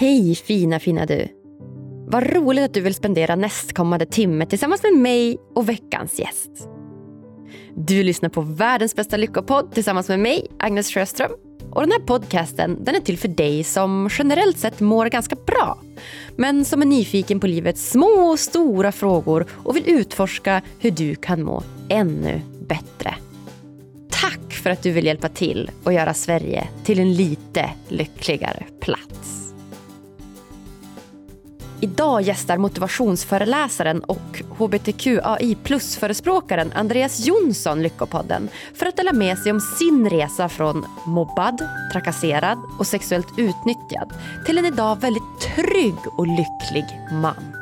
Hej fina fina du. Vad roligt att du vill spendera nästkommande timme tillsammans med mig och veckans gäst. Du lyssnar på världens bästa lyckopodd tillsammans med mig, Agnes Sjöström. Och den här podcasten den är till för dig som generellt sett mår ganska bra. Men som är nyfiken på livets små och stora frågor och vill utforska hur du kan må ännu bättre. Tack för att du vill hjälpa till och göra Sverige till en lite lyckligare plats. Idag gästar motivationsföreläsaren och hbtqai plus-förespråkaren Andreas Jonsson Lyckopodden för att dela med sig om sin resa från mobbad, trakasserad och sexuellt utnyttjad till en idag väldigt trygg och lycklig man.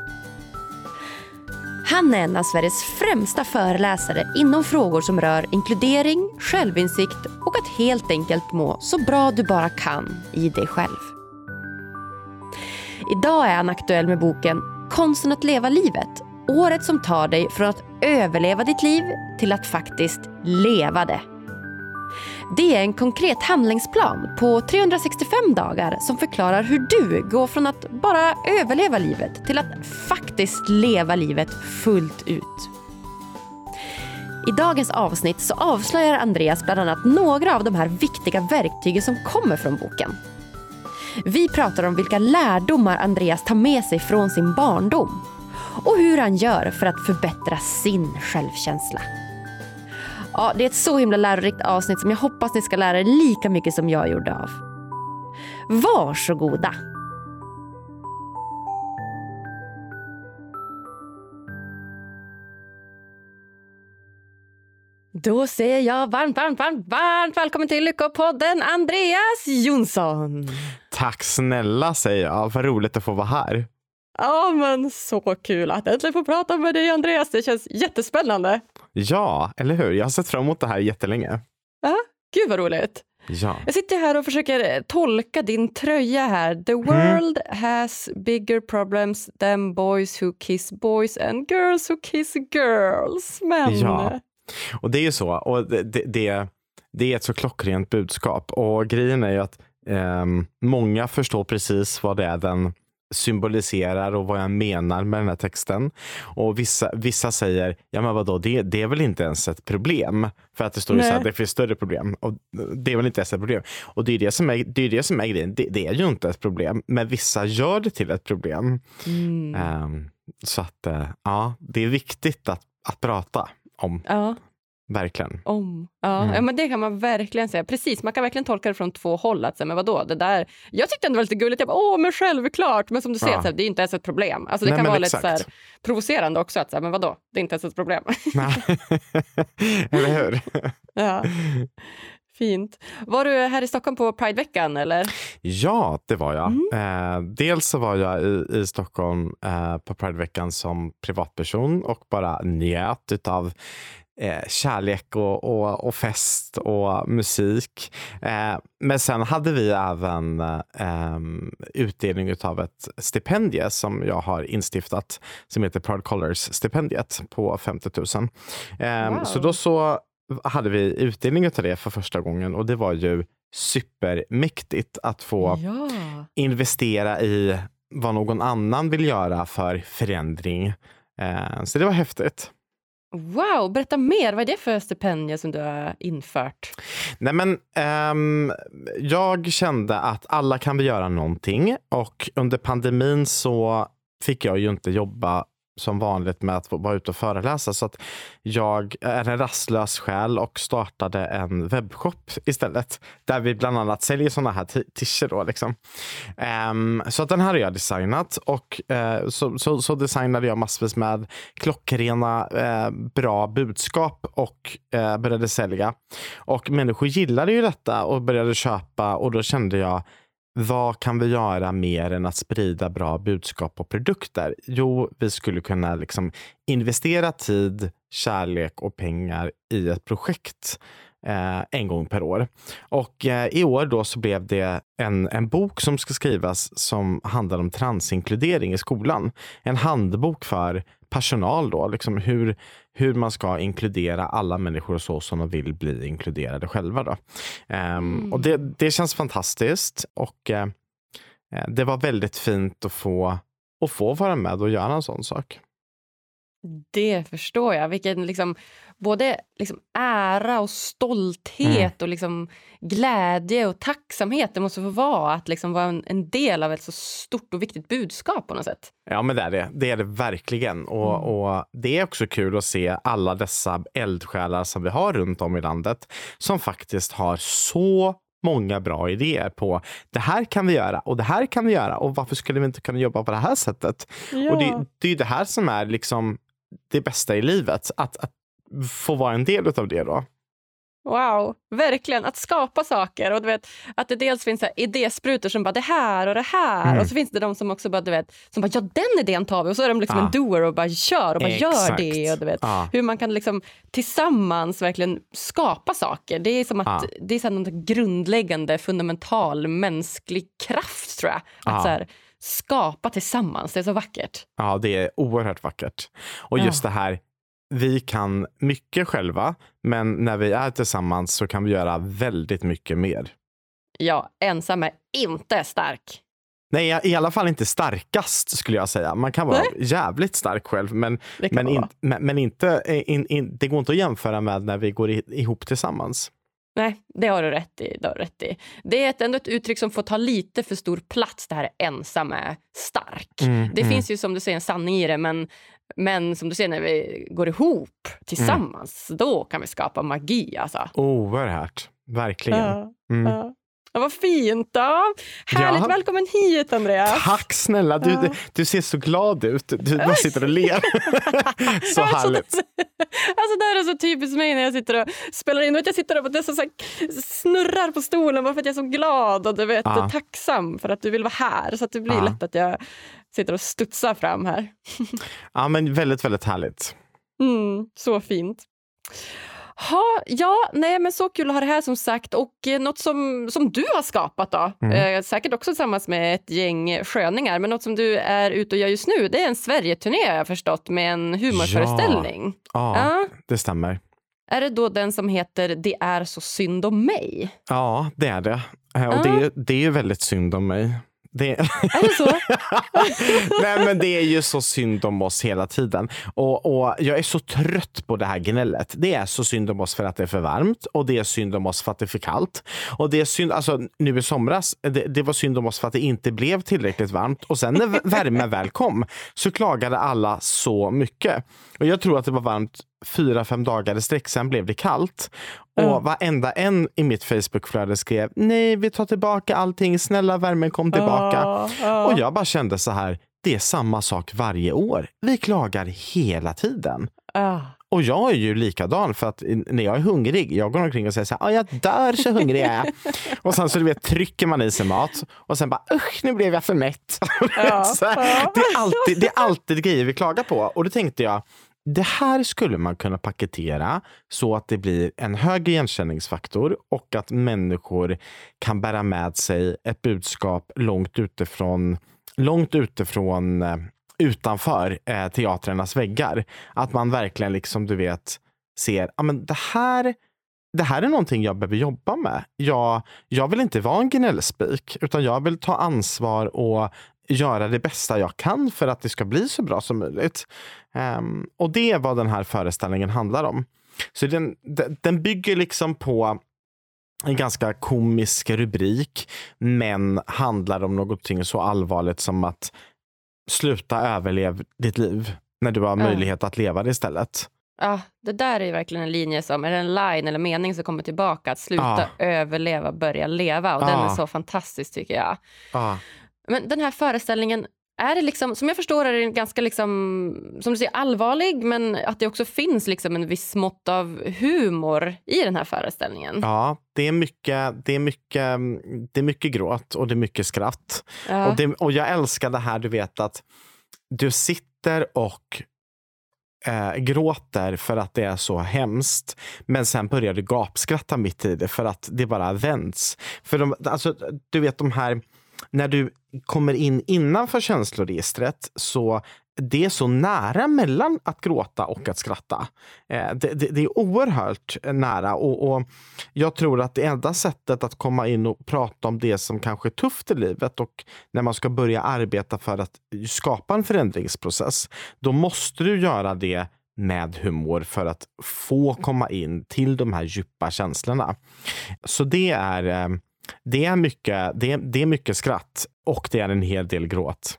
Han är en av Sveriges främsta föreläsare inom frågor som rör inkludering, självinsikt och att helt enkelt må så bra du bara kan i dig själv. Idag är han aktuell med boken Konsten att leva livet. Året som tar dig från att överleva ditt liv till att faktiskt leva det. Det är en konkret handlingsplan på 365 dagar som förklarar hur du går från att bara överleva livet till att faktiskt leva livet fullt ut. I dagens avsnitt så avslöjar Andreas bland annat några av de här viktiga verktygen som kommer från boken. Vi pratar om vilka lärdomar Andreas tar med sig från sin barndom och hur han gör för att förbättra sin självkänsla. Ja, det är ett så himla lärorikt avsnitt som jag hoppas ni ska lära er lika mycket som jag gjorde av. Varsågoda! Då säger jag varmt, varmt, varmt, varmt välkommen till Lyckopodden Andreas Jonsson. Tack snälla säger jag. Vad roligt att få vara här. Ja, men så kul att äntligen få prata med dig Andreas. Det känns jättespännande. Ja, eller hur? Jag har sett fram emot det här jättelänge. Ja, gud vad roligt. Ja. Jag sitter här och försöker tolka din tröja här. The Mm. world has bigger problems than boys who kiss boys and girls who kiss girls. Men... Ja. Och det är ju så. Och det, det, det, är ett så klockrent budskap. Och grejen är ju att ehm, många förstår precis vad det är den symboliserar och vad jag menar med den här texten. Och vissa, vissa säger, ja men vadå, det, det är väl inte ens ett problem. För att det står ju så här, det finns större problem. Och det är väl inte ens ett problem. Och det är det som är, det är, det som är grejen. Det, det är ju inte ett problem. Men vissa gör det till ett problem. Mm. Ehm, så att, eh, ja, det är viktigt att, att prata om. Ja, Verkligen. om. Ja. Mm. ja, men det kan man verkligen säga. Precis, man kan verkligen tolka det från två håll. Att, men vadå, det där... Jag tyckte det var lite gulligt. Jag bara, Åh, men självklart. Men som du säger, Ja. så här, det är inte ens ett problem. Alltså, det Nej, kan vara lite exakt. så här, provocerande också. Att, så här, men vadå, det är inte ens ett problem. Nej. Eller hur? ja. Fint. Var du här i Stockholm på Prideveckan? Eller? Ja, det var jag. Mm. Eh, dels så var jag i, i Stockholm eh, på Prideveckan som privatperson och bara njöt utav eh, kärlek och, och, och fest och musik. Eh, men sen hade vi även eh, utdelning utav ett stipendie som jag har instiftat som heter Proud Colors-stipendiet på 50 000. Eh, Wow. Så då så hade vi utdelning utav det för första gången och det var ju supermäktigt att få Ja. investera i vad någon annan vill göra för förändring. Eh, Så det var häftigt. Wow, berätta mer. Vad är det för stipendier som du har infört? Nej, men, ehm, jag kände att alla kan vi göra någonting och under pandemin så fick jag ju inte jobba som vanligt med att vara ute och föreläsa. Så att jag är en rastlös själ och startade en webbshop istället. Där vi bland annat säljer sådana här t-shirts. Då, liksom. Um, så att den här har jag designat och uh, så, så, så designade jag massvis med klockrena uh, bra budskap och uh, började sälja. Och människor gillade ju detta och började köpa och då kände jag vad kan vi göra mer än att sprida bra budskap och produkter? Jo, vi skulle kunna liksom investera tid, kärlek och pengar i ett projekt eh, en gång per år. Och eh, i år då så blev det en, en bok som ska skrivas som handlar om transinkludering i skolan. En handbok för personal då, liksom hur, hur man ska inkludera alla människor så som de vill bli inkluderade själva. Då. Ehm, Mm. Och det, det känns fantastiskt och eh, eh, det var väldigt fint att få, att få vara med och göra en sån sak. Det förstår jag. Vilken liksom, både liksom ära och stolthet mm. och liksom glädje och tacksamhet det måste få vara att liksom vara en, en, del av ett så stort och viktigt budskap på något sätt. Ja, men det är det. Det är det verkligen. Och, mm. och det är också kul att se alla dessa eldsjälar som vi har runt om i landet som faktiskt har så många bra idéer på det här kan vi göra och det här kan vi göra och varför skulle vi inte kunna jobba på det här sättet? Ja. Och det, det är det här som är liksom det bästa i livet. Att, att få vara en del av det då. Wow, verkligen. Att skapa saker. Och du vet, att det dels finns så idésprutor som bara det här och det här. Mm. Och så finns det de som också bara, du vet, som bara ja den idén tar vi. Och så är de liksom ja. en doer och bara kör och bara gör det. Och du vet, ja. Hur man kan liksom tillsammans verkligen skapa saker. Det är som att ja. det är så något grundläggande fundamental mänsklig kraft tror jag. Att så här, skapa tillsammans. Det är så vackert. Ja, det är oerhört vackert. Och just det här vi kan mycket själva, men när vi är tillsammans så kan vi göra väldigt mycket mer. Ja, ensam är inte stark. Nej, i alla fall inte starkast skulle jag säga. Man kan vara Nej. jävligt stark själv, men, men, in, men, men, inte, in, in, det går inte att jämföra med när vi går ihop tillsammans. Nej, det har du rätt i. Det, har rätt i. det är ett, ändå ett uttryck som får ta lite för stor plats, det här ensam är stark. Mm, det mm. finns ju som du säger en sanning i det, men, men som du ser när vi går ihop tillsammans, mm. då kan vi skapa magi. Alltså. Oerhört, verkligen. Ja, mm. ja. Ja, vad fint! Då. Härligt! Ja. Välkommen hit, Andreas. Tack snälla! Du, ja. du ser så glad ut. Du bara sitter och ler. så härligt. Alltså, det här är så typiskt mig när jag sitter och spelar in. Jag sitter och så, så snurrar på stolen bara för att jag är så glad och du vet, ja. tacksam för att du vill vara här. Så att det blir ja. lätt att jag sitter och studsar fram här. ja, men väldigt, väldigt härligt. Mm, så fint. Ha, ja, nej men så kul att ha det här som sagt. Och eh, något som, som du har skapat då, mm. eh, säkert också tillsammans med ett gäng sköningar, men något som du är ute och gör just nu, det är en Sverigeturné har jag förstått med en humorföreställning. Ja, ja, ja, det stämmer. Är det då den som heter Det är så synd om mig? Ja, det är det. Eh, och ja. det, det är väldigt synd om mig. Det... Är det så? Nej, men det är ju så synd om oss hela tiden. Och, och Jag är så trött på det här gnället. Det är så synd om oss för att det är för varmt och det är synd om oss för att det är för kallt. Och det är synd, alltså, nu i somras, det, det var synd om oss för att det inte blev tillräckligt varmt. Och sen när värmen väl kom så klagade alla så mycket. Och Jag tror att det var varmt fyra, fem dagar i sträck. Sen blev det kallt. Mm. Och varenda en i mitt Facebookflöde skrev nej, vi tar tillbaka allting. Snälla värmen kom tillbaka. Uh, uh. Och jag bara kände så här, det är samma sak varje år. Vi klagar hela tiden. Uh. Och jag är ju likadan för att när jag är hungrig, jag går omkring och säger så här, jag dör så hungrig jag är. och sen så du vet, trycker man i sig mat och sen bara, usch nu blev jag för mätt. Ja, det, är alltid, det är alltid grejer vi klagar på. Och då tänkte jag, det här skulle man kunna paketera så att det blir en hög igenkänningsfaktor och att människor kan bära med sig ett budskap långt utifrån, långt utifrån eh, utanför eh, teatrarnas väggar. Att man verkligen liksom, du vet, ser, ja men det här det här är någonting jag behöver jobba med. Jag, jag vill inte vara en gnällspik, utan jag vill ta ansvar och göra det bästa jag kan för att det ska bli så bra som möjligt. Um, och det är vad den här föreställningen handlar om. Så den, den bygger liksom på en ganska komisk rubrik, men handlar om någonting så allvarligt som att sluta överleva ditt liv när du har möjlighet att leva det istället. Ja, det där är verkligen en linje som, är en line eller mening som kommer tillbaka. Att sluta ja. överleva, börja leva. Och ja. den är så fantastisk tycker jag. Ja. Men den här föreställningen, är det liksom, som jag förstår är den ganska liksom, som du säger, allvarlig men att det också finns liksom en viss mått av humor i den här föreställningen. Ja, det är mycket, det är mycket, det är mycket gråt och det är mycket skratt. Ja. Och, det, och jag älskar det här, du vet att du sitter och eh, gråter för att det är så hemskt. Men sen börjar du gapskratta mitt i det för att det bara vänds. För de, alltså, du vet de här när du kommer in innanför känsloregistret så det är så nära mellan att gråta och att skratta. Eh, det, det, det, är oerhört nära och, och, jag tror att det enda sättet att komma in och prata om det som kanske är tufft i livet och när man ska börja arbeta för att skapa en förändringsprocess, då måste du göra det med humor för att få komma in till de här djupa känslorna. Så det är, eh, det är, mycket, det, det är mycket skratt och det är en hel del gråt.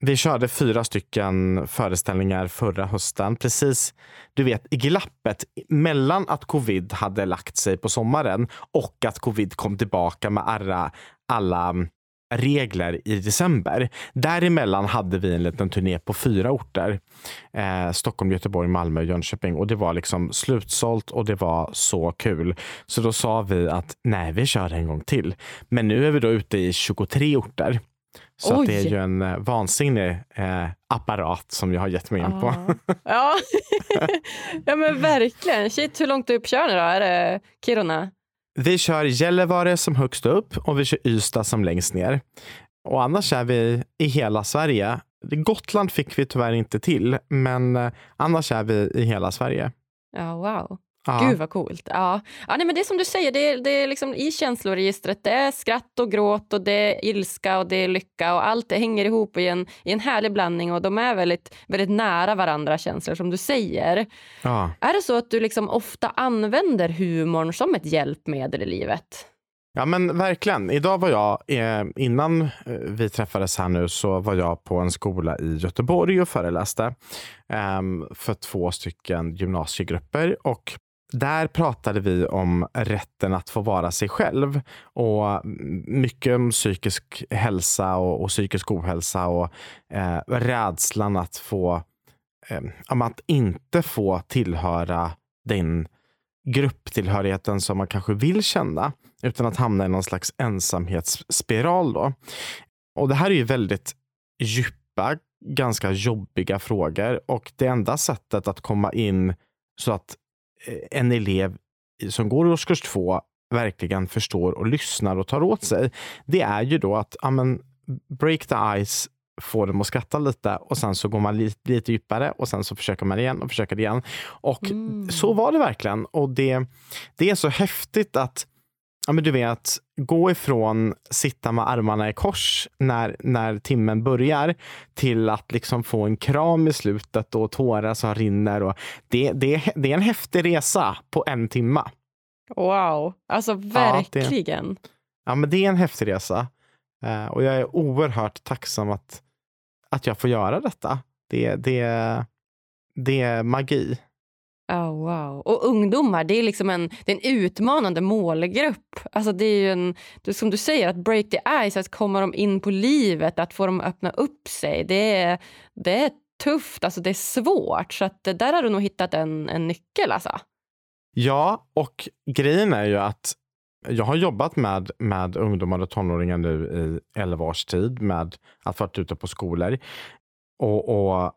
Vi körde fyra stycken föreställningar förra hösten. Precis du vet, i glappet mellan att covid hade lagt sig på sommaren och att covid kom tillbaka med alla, alla regler i december. Däremellan hade vi en liten turné på fyra orter. Eh, Stockholm, Göteborg, Malmö och Jönköping. Och det var liksom slutsålt och det var så kul. Så då sa vi att nej, vi kör en gång till. Men nu är vi då ute i 23 orter. Så det är ju en eh, vansinnig eh, apparat som jag har gett mig in ah. på. ja. ja men verkligen. Shit, hur långt upp kör ni då? Är det Kiruna? Vi kör Gällivare som högst upp och vi kör Ystad som längst ner. Och annars är vi i hela Sverige. Gotland fick vi tyvärr inte till, men eh, annars är vi i hela Sverige. Ja, wow. Ja. Gud vad coolt. Ja. Ja, nej, men det är som du säger, det är, det är liksom i känsloregistret. Det är skratt och gråt och det är ilska och det är lycka och allt det hänger ihop i en, i en härlig blandning och de är väldigt, väldigt nära varandra känslor som du säger. Ja. Är det så att du liksom ofta använder humorn som ett hjälpmedel i livet? Ja men verkligen. Idag var jag, eh, innan eh, vi träffades här nu, så var jag på en skola i Göteborg och föreläste ehm, för två stycken gymnasiegrupper. Och där pratade vi om rätten att få vara sig själv och mycket om psykisk hälsa och, och psykisk ohälsa och eh, rädslan att få eh, att inte få tillhöra den grupptillhörigheten som man kanske vill känna utan att hamna i någon slags ensamhetsspiral. Då. Och det här är ju väldigt djupa, ganska jobbiga frågor och det enda sättet att komma in så att en elev som går i årskurs två verkligen förstår och lyssnar och tar åt sig, det är ju då att amen, break the ice, få dem att skratta lite och sen så går man lite, lite djupare och sen så försöker man igen och försöker igen. Och mm. så var det verkligen. Och det, det är så häftigt att ja, men du vet, gå ifrån sitta med armarna i kors när, när timmen börjar till att liksom få en kram i slutet och tårar som rinner. Och det, det, det är en häftig resa på en timme. Wow, alltså verkligen. Ja, det, ja men det är en häftig resa. Uh, och jag är oerhört tacksam att, att jag får göra detta. Det, det, det är magi. Oh, wow. Och ungdomar, det är liksom en, det är en utmanande målgrupp. Alltså det är ju en, som du säger, att break the ice, att komma dem in på livet, att få dem att öppna upp sig. Det är, det är tufft, alltså det är svårt. Så att där har du nog hittat en, en nyckel. Alltså. Ja, och grejen är ju att jag har jobbat med, med ungdomar och tonåringar nu i 11 års tid med att vara ute på skolor. Och, och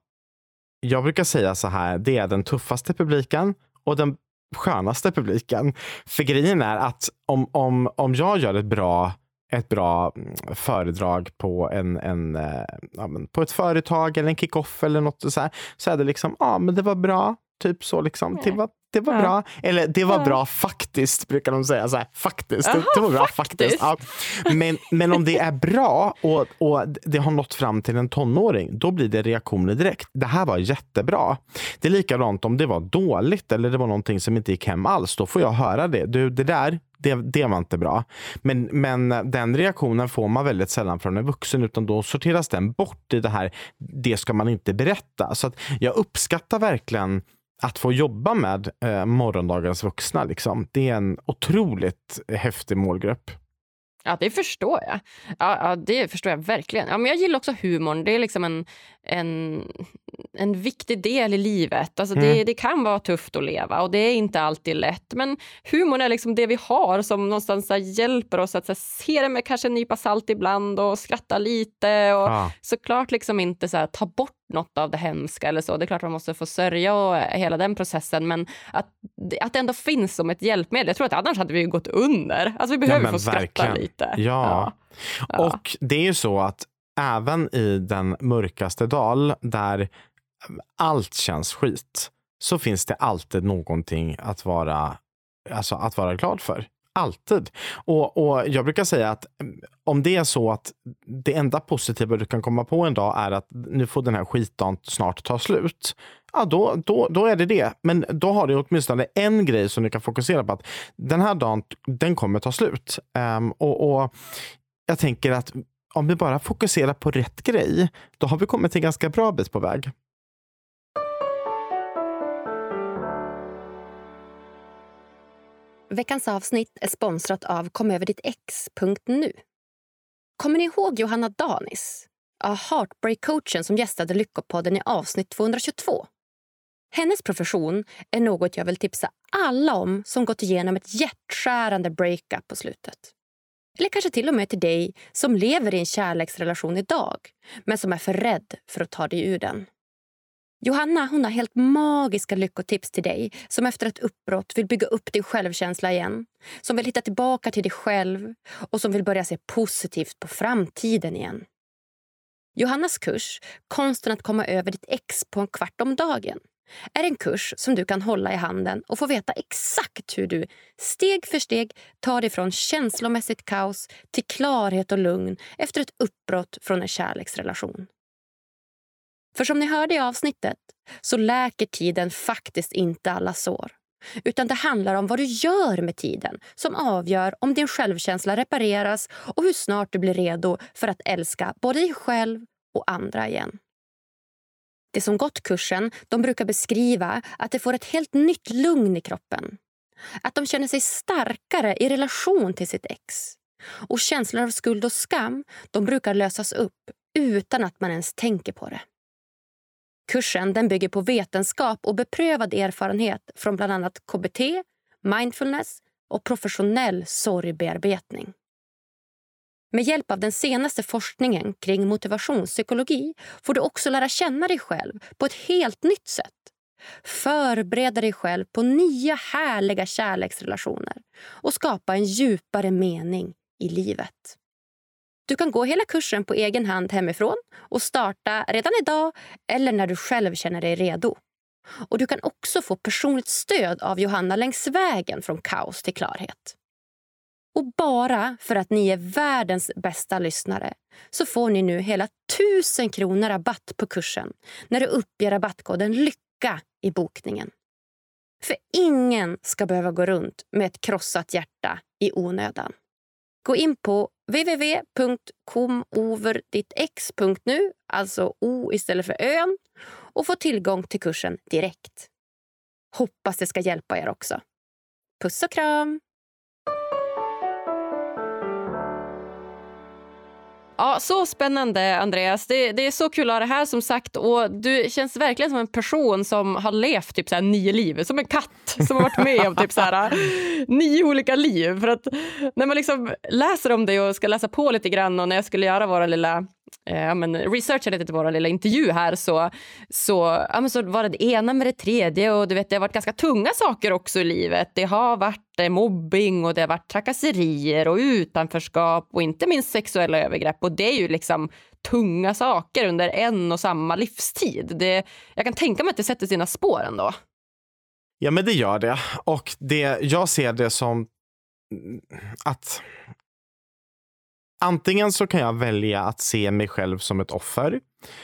jag brukar säga så här, det är den tuffaste publiken och den skönaste publiken. För grejen är att om, om, om jag gör ett bra ett bra mm, föredrag på, en, en, eh, ja, på ett företag eller en kickoff eller något så här, så är det liksom, ja men det var bra, typ så liksom. Det var, det var ja. bra. Eller det var ja. bra faktiskt, brukar de säga. Så här, faktiskt. Aha, det, var bra faktiskt. faktiskt. Ja. Men, men om det är bra och, och det har nått fram till en tonåring, då blir det reaktioner direkt. Det här var jättebra. Det är likadant om det var dåligt eller det var någonting som inte gick hem alls. Då får jag höra det. Du, det där, det, det var inte bra. Men, men den reaktionen får man väldigt sällan från en vuxen utan då sorteras den bort i det här, det ska man inte berätta. Så att jag uppskattar verkligen att få jobba med eh, morgondagens vuxna. Liksom. Det är en otroligt häftig målgrupp. Ja, det förstår jag. Ja, ja, det förstår jag verkligen. Ja, men jag gillar också humorn. Det är liksom en, en, en viktig del i livet. Alltså mm. det, det kan vara tufft att leva och det är inte alltid lätt. Men humorn är liksom det vi har som någonstans hjälper oss att se det med kanske en nypa salt ibland och skratta lite. Och ja. Såklart liksom inte så ta bort något av det hemska eller så. Det är klart man måste få sörja och hela den processen. Men att, att det ändå finns som ett hjälpmedel. Jag tror att annars hade vi gått under. Alltså vi behöver ja, få skratta lite. Ja. ja. Och det är ju så att även i den mörkaste dal där allt känns skit så finns det alltid någonting att vara, alltså att vara glad för. Alltid. Och, och Jag brukar säga att mm, om det är så att det enda positiva du kan komma på en dag är att nu får den här skitdagen snart ta slut. Ja, då, då, då är det det. Men då har du åtminstone en grej som du kan fokusera på. att Den här dagen, den kommer ta slut. Um, och, och Jag tänker att om vi bara fokuserar på rätt grej, då har vi kommit en ganska bra bit på väg. Veckans avsnitt är sponsrat av komöverditt.ex.nu. Kommer ni ihåg Johanna Danis? Heartbreak-coachen som gästade Lyckopodden i avsnitt 222. Hennes profession är något jag vill tipsa alla om som gått igenom ett hjärtskärande breakup på slutet. Eller kanske till och med till dig som lever i en kärleksrelation idag men som är för rädd för att ta dig ur den. Johanna hon har helt magiska lyckotips till dig som efter ett uppbrott vill bygga upp din självkänsla igen. Som vill hitta tillbaka till dig själv och som vill börja se positivt på framtiden igen. Johannas kurs Konsten att komma över ditt ex på en kvart om dagen är en kurs som du kan hålla i handen och få veta exakt hur du steg för steg tar dig från känslomässigt kaos till klarhet och lugn efter ett uppbrott från en kärleksrelation. För som ni hörde i avsnittet så läker tiden faktiskt inte alla sår. Utan det handlar om vad du gör med tiden som avgör om din självkänsla repareras och hur snart du blir redo för att älska både dig själv och andra igen. De som gått kursen de brukar beskriva att de får ett helt nytt lugn i kroppen. Att de känner sig starkare i relation till sitt ex. Och känslor av skuld och skam de brukar lösas upp utan att man ens tänker på det. Kursen den bygger på vetenskap och beprövad erfarenhet från bland annat KBT, mindfulness och professionell sorgbearbetning. Med hjälp av den senaste forskningen kring motivationspsykologi får du också lära känna dig själv på ett helt nytt sätt. Förbereda dig själv på nya härliga kärleksrelationer och skapa en djupare mening i livet. Du kan gå hela kursen på egen hand hemifrån och starta redan idag eller när du själv känner dig redo. Och Du kan också få personligt stöd av Johanna längs vägen från kaos till klarhet. Och bara för att ni är världens bästa lyssnare så får ni nu hela 1000 kronor rabatt på kursen när du uppger rabattkoden LYCKA i bokningen. För ingen ska behöva gå runt med ett krossat hjärta i onödan. Gå in på www.komoverdittx.nu, alltså O istället för ön, och få tillgång till kursen direkt. Hoppas det ska hjälpa er också. Puss och kram! Ja, så spännande Andreas. Det, det, är så kul att ha det här som sagt. Och Du känns verkligen som en person som har levt typ så här, nio liv. Som en katt som har varit med om typ så här, nio olika liv. För att när man liksom läser om dig och ska läsa på lite grann och när jag skulle göra våra lilla eh, men researchade lite på vår lilla intervju här så, så, ja, men så var det det ena med det tredje och du vet det har varit ganska tunga saker också i livet. Det har varit eh, mobbing och det har varit trakasserier och utanförskap och inte minst sexuella övergrepp och det är ju liksom tunga saker under en och samma livstid. Det, jag kan tänka mig att det sätter sina spår ändå. Ja, men det gör det. Och det, jag ser det som att antingen så kan jag välja att se mig själv som ett offer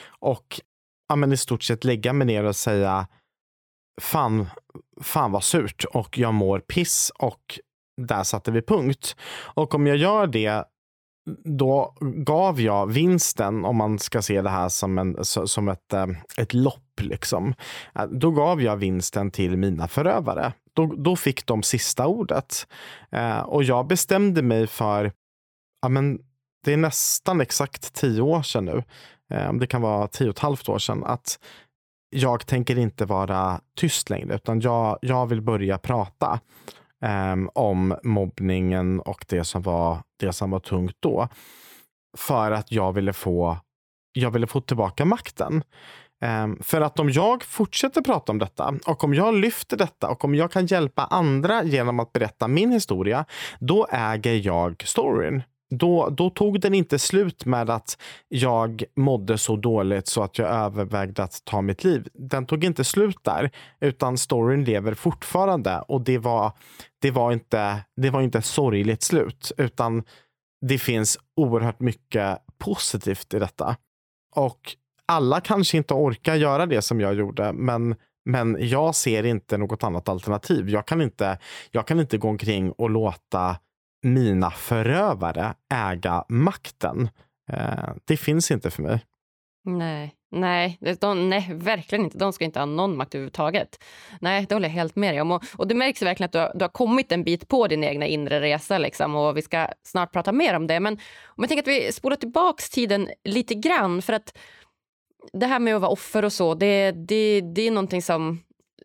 och ja, men i stort sett lägga mig ner och säga fan, fan vad surt och jag mår piss och där satte vi punkt. Och om jag gör det då gav jag vinsten, om man ska se det här som, en, som ett, eh, ett lopp, liksom. Eh, då gav jag vinsten till mina förövare. Då, då fick de sista ordet. Eh, och jag bestämde mig för, ja men det är nästan exakt tio år sedan nu, eh, det kan vara tio och ett halvt år sedan, att jag tänker inte vara tyst längre, utan jag, jag vill börja prata eh, om mobbningen och det som, var, det som var tungt då. För att jag ville få, jag ville få tillbaka makten. Eh, för att om jag fortsätter prata om detta och om jag lyfter detta och om jag kan hjälpa andra genom att berätta min historia, då äger jag storyn då, då tog den inte slut med att jag mådde så dåligt så att jag övervägde att ta mitt liv. Den tog inte slut där, utan storyn lever fortfarande och det var, det var, inte, det var inte ett sorgligt slut, utan det finns oerhört mycket positivt i detta. Och alla kanske inte orkar göra det som jag gjorde, men men jag ser inte något annat alternativ. Jag kan inte, jag kan inte gå omkring och låta mina förövare äga makten. Eh, det finns inte för mig. Nej, nej, de, nej, verkligen inte. De ska inte ha någon makt överhuvudtaget. Nej, det håller jag helt med dig om. Och, och det märks verkligen att du har, du har kommit en bit på din egna inre resa. Liksom, och Vi ska snart prata mer om det. Men om jag tänker att vi spolar tillbaks tiden lite grann. För att det här med att vara offer och så, det, det, det är någonting som,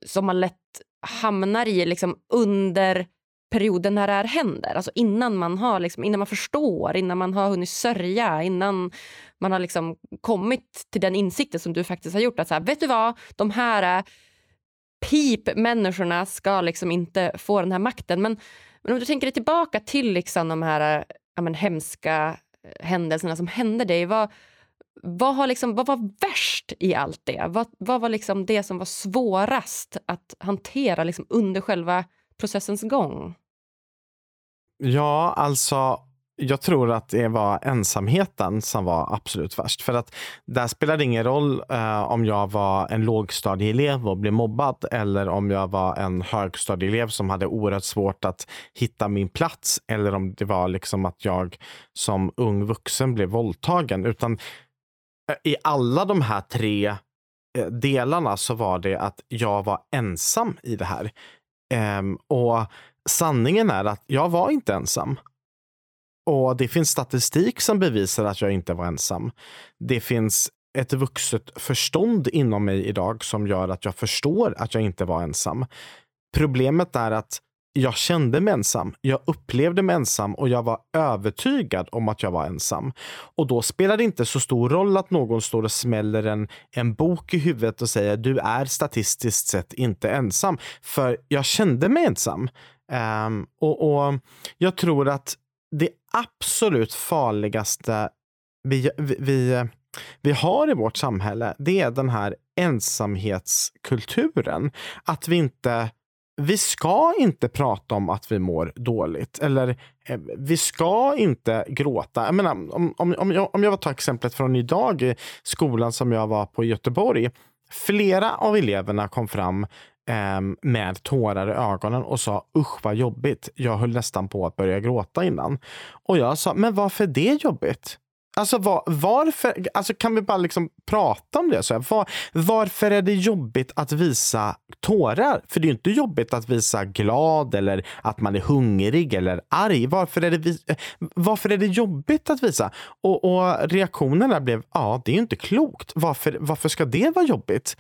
som man lätt hamnar i liksom under perioden när det här händer. Alltså innan man har liksom, innan man förstår, innan man har hunnit sörja, innan man har liksom kommit till den insikten som du faktiskt har gjort. Att så här, vet du vad, de här eh, pip-människorna ska liksom inte få den här makten. Men, men om du tänker dig tillbaka till liksom de här eh, ja, men, hemska eh, händelserna som hände dig. Vad, vad, har liksom, vad var värst i allt det? Vad, vad var liksom det som var svårast att hantera liksom under själva processens gång? Ja, alltså jag tror att det var ensamheten som var absolut värst. För att där spelade ingen roll eh, om jag var en lågstadieelev och blev mobbad eller om jag var en högstadieelev som hade oerhört svårt att hitta min plats eller om det var liksom att jag som ung vuxen blev våldtagen. Utan eh, i alla de här tre eh, delarna så var det att jag var ensam i det här. Um, och sanningen är att jag var inte ensam. Och det finns statistik som bevisar att jag inte var ensam. Det finns ett vuxet förstånd inom mig idag som gör att jag förstår att jag inte var ensam. Problemet är att jag kände mig ensam. Jag upplevde mig ensam och jag var övertygad om att jag var ensam. Och då spelar det inte så stor roll att någon står och smäller en, en bok i huvudet och säger du är statistiskt sett inte ensam. För jag kände mig ensam. Um, och, och jag tror att det absolut farligaste vi, vi, vi, vi har i vårt samhälle, det är den här ensamhetskulturen. Att vi inte vi ska inte prata om att vi mår dåligt. Eller eh, vi ska inte gråta. Jag menar, om, om, om, jag, om jag tar exemplet från idag i skolan som jag var på i Göteborg. Flera av eleverna kom fram eh, med tårar i ögonen och sa usch vad jobbigt. Jag höll nästan på att börja gråta innan. Och jag sa, men varför är det jobbigt? Alltså var, varför, alltså kan vi bara liksom prata om det? Så var, varför är det jobbigt att visa tårar? För det är inte jobbigt att visa glad eller att man är hungrig eller arg. Varför är det, varför är det jobbigt att visa? Och, och reaktionerna blev, ja det är inte klokt. Varför, varför ska det vara jobbigt?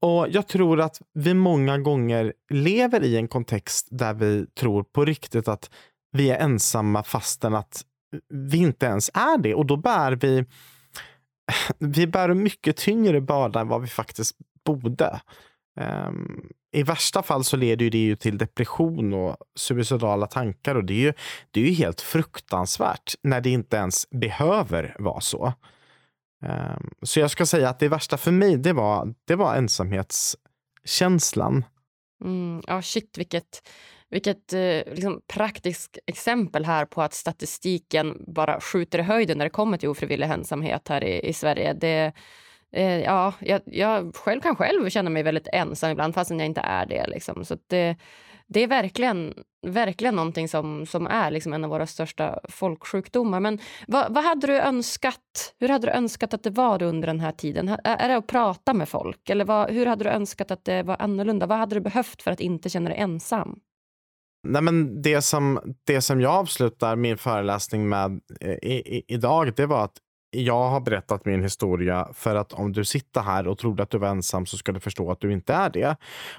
Och Jag tror att vi många gånger lever i en kontext där vi tror på riktigt att vi är ensamma fastän att vi inte ens är det. Och då bär vi, vi bär mycket tyngre börda än vad vi faktiskt borde. Um, I värsta fall så leder det ju till depression och suicidala tankar och det är ju, det är ju helt fruktansvärt när det inte ens behöver vara så. Um, så jag ska säga att det värsta för mig, det var, det var ensamhetskänslan. Mm, ja, shit vilket vilket eh, liksom, praktiskt exempel här på att statistiken bara skjuter i höjden när det kommer till ofrivillig ensamhet här i, i Sverige. Det, eh, ja, jag, jag, själv kan själv känna mig väldigt ensam ibland fastän jag inte är det. Liksom. Så det, det är verkligen, verkligen någonting som, som är liksom en av våra största folksjukdomar. Men vad, vad, hade du önskat? Hur hade du önskat att det var under den här tiden? Är det att prata med folk? Eller vad, hur hade du önskat att det var annorlunda? Vad hade du behövt för att inte känna dig ensam? Nej, men det, som, det som jag avslutar min föreläsning med eh, i, i, idag, det var att jag har berättat min historia för att om du sitter här och trodde att du var ensam så ska du förstå att du inte är det.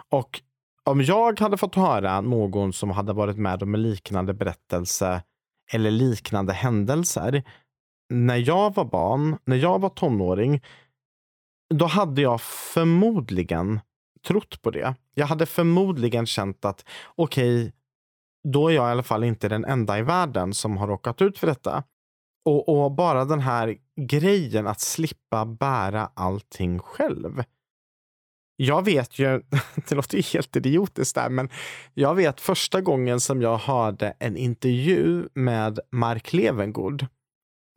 Och om jag hade fått höra någon som hade varit med om en liknande berättelse eller liknande händelser när jag var barn, när jag var tonåring, då hade jag förmodligen trott på det. Jag hade förmodligen känt att okej, okay, då är jag i alla fall inte den enda i världen som har råkat ut för detta. Och, och bara den här grejen att slippa bära allting själv. Jag vet ju, det låter ju helt idiotiskt där, men jag vet första gången som jag hörde en intervju med Mark Levengood.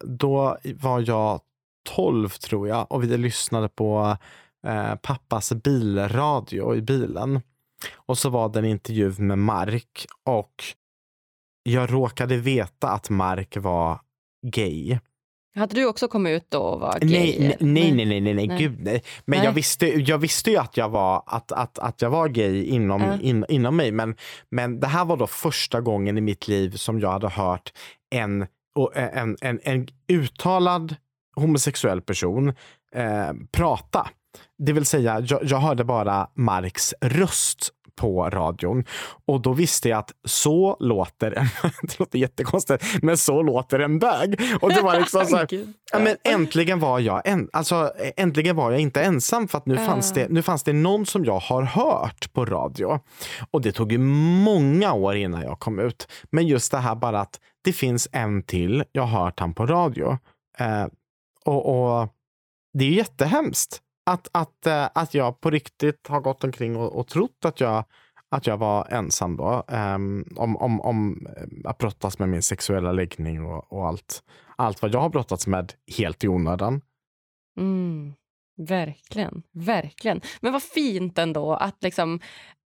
Då var jag 12 tror jag och vi lyssnade på eh, pappas bilradio i bilen. Och så var det en intervju med Mark och jag råkade veta att Mark var gay. Hade du också kommit ut då och var gay? Nej, nej, nej, nej, nej, nej, nej. gud nej. Men Nej. Jag, visste, jag visste ju att jag var, att, att, att jag var gay inom, Ja. in, inom mig. Men, men det här var då första gången i mitt liv som jag hade hört en, och en, en, en uttalad homosexuell person eh, prata. Det vill säga, jag, jag hörde bara Marks röst på radion och då visste jag att så låter en, det låter jättekonstigt, men så låter en bög. Och det var liksom så här. Ja, men äntligen var jag en, alltså, äntligen var jag inte ensam för att nu, Ja. fanns det, nu fanns det någon som jag har hört på radio. Och det tog ju många år innan jag kom ut. Men just det här bara att det finns en till, jag har hört han på radio. Eh, och, och det är ju jättehemskt att, att, eh, att jag på riktigt har gått omkring och, och trott att jag att jag var ensam då. Um, om, om, om eh, att brottas med min sexuella läggning och, och allt, allt vad jag har brottats med helt i onödan. Mm, verkligen, verkligen. Men vad fint ändå att liksom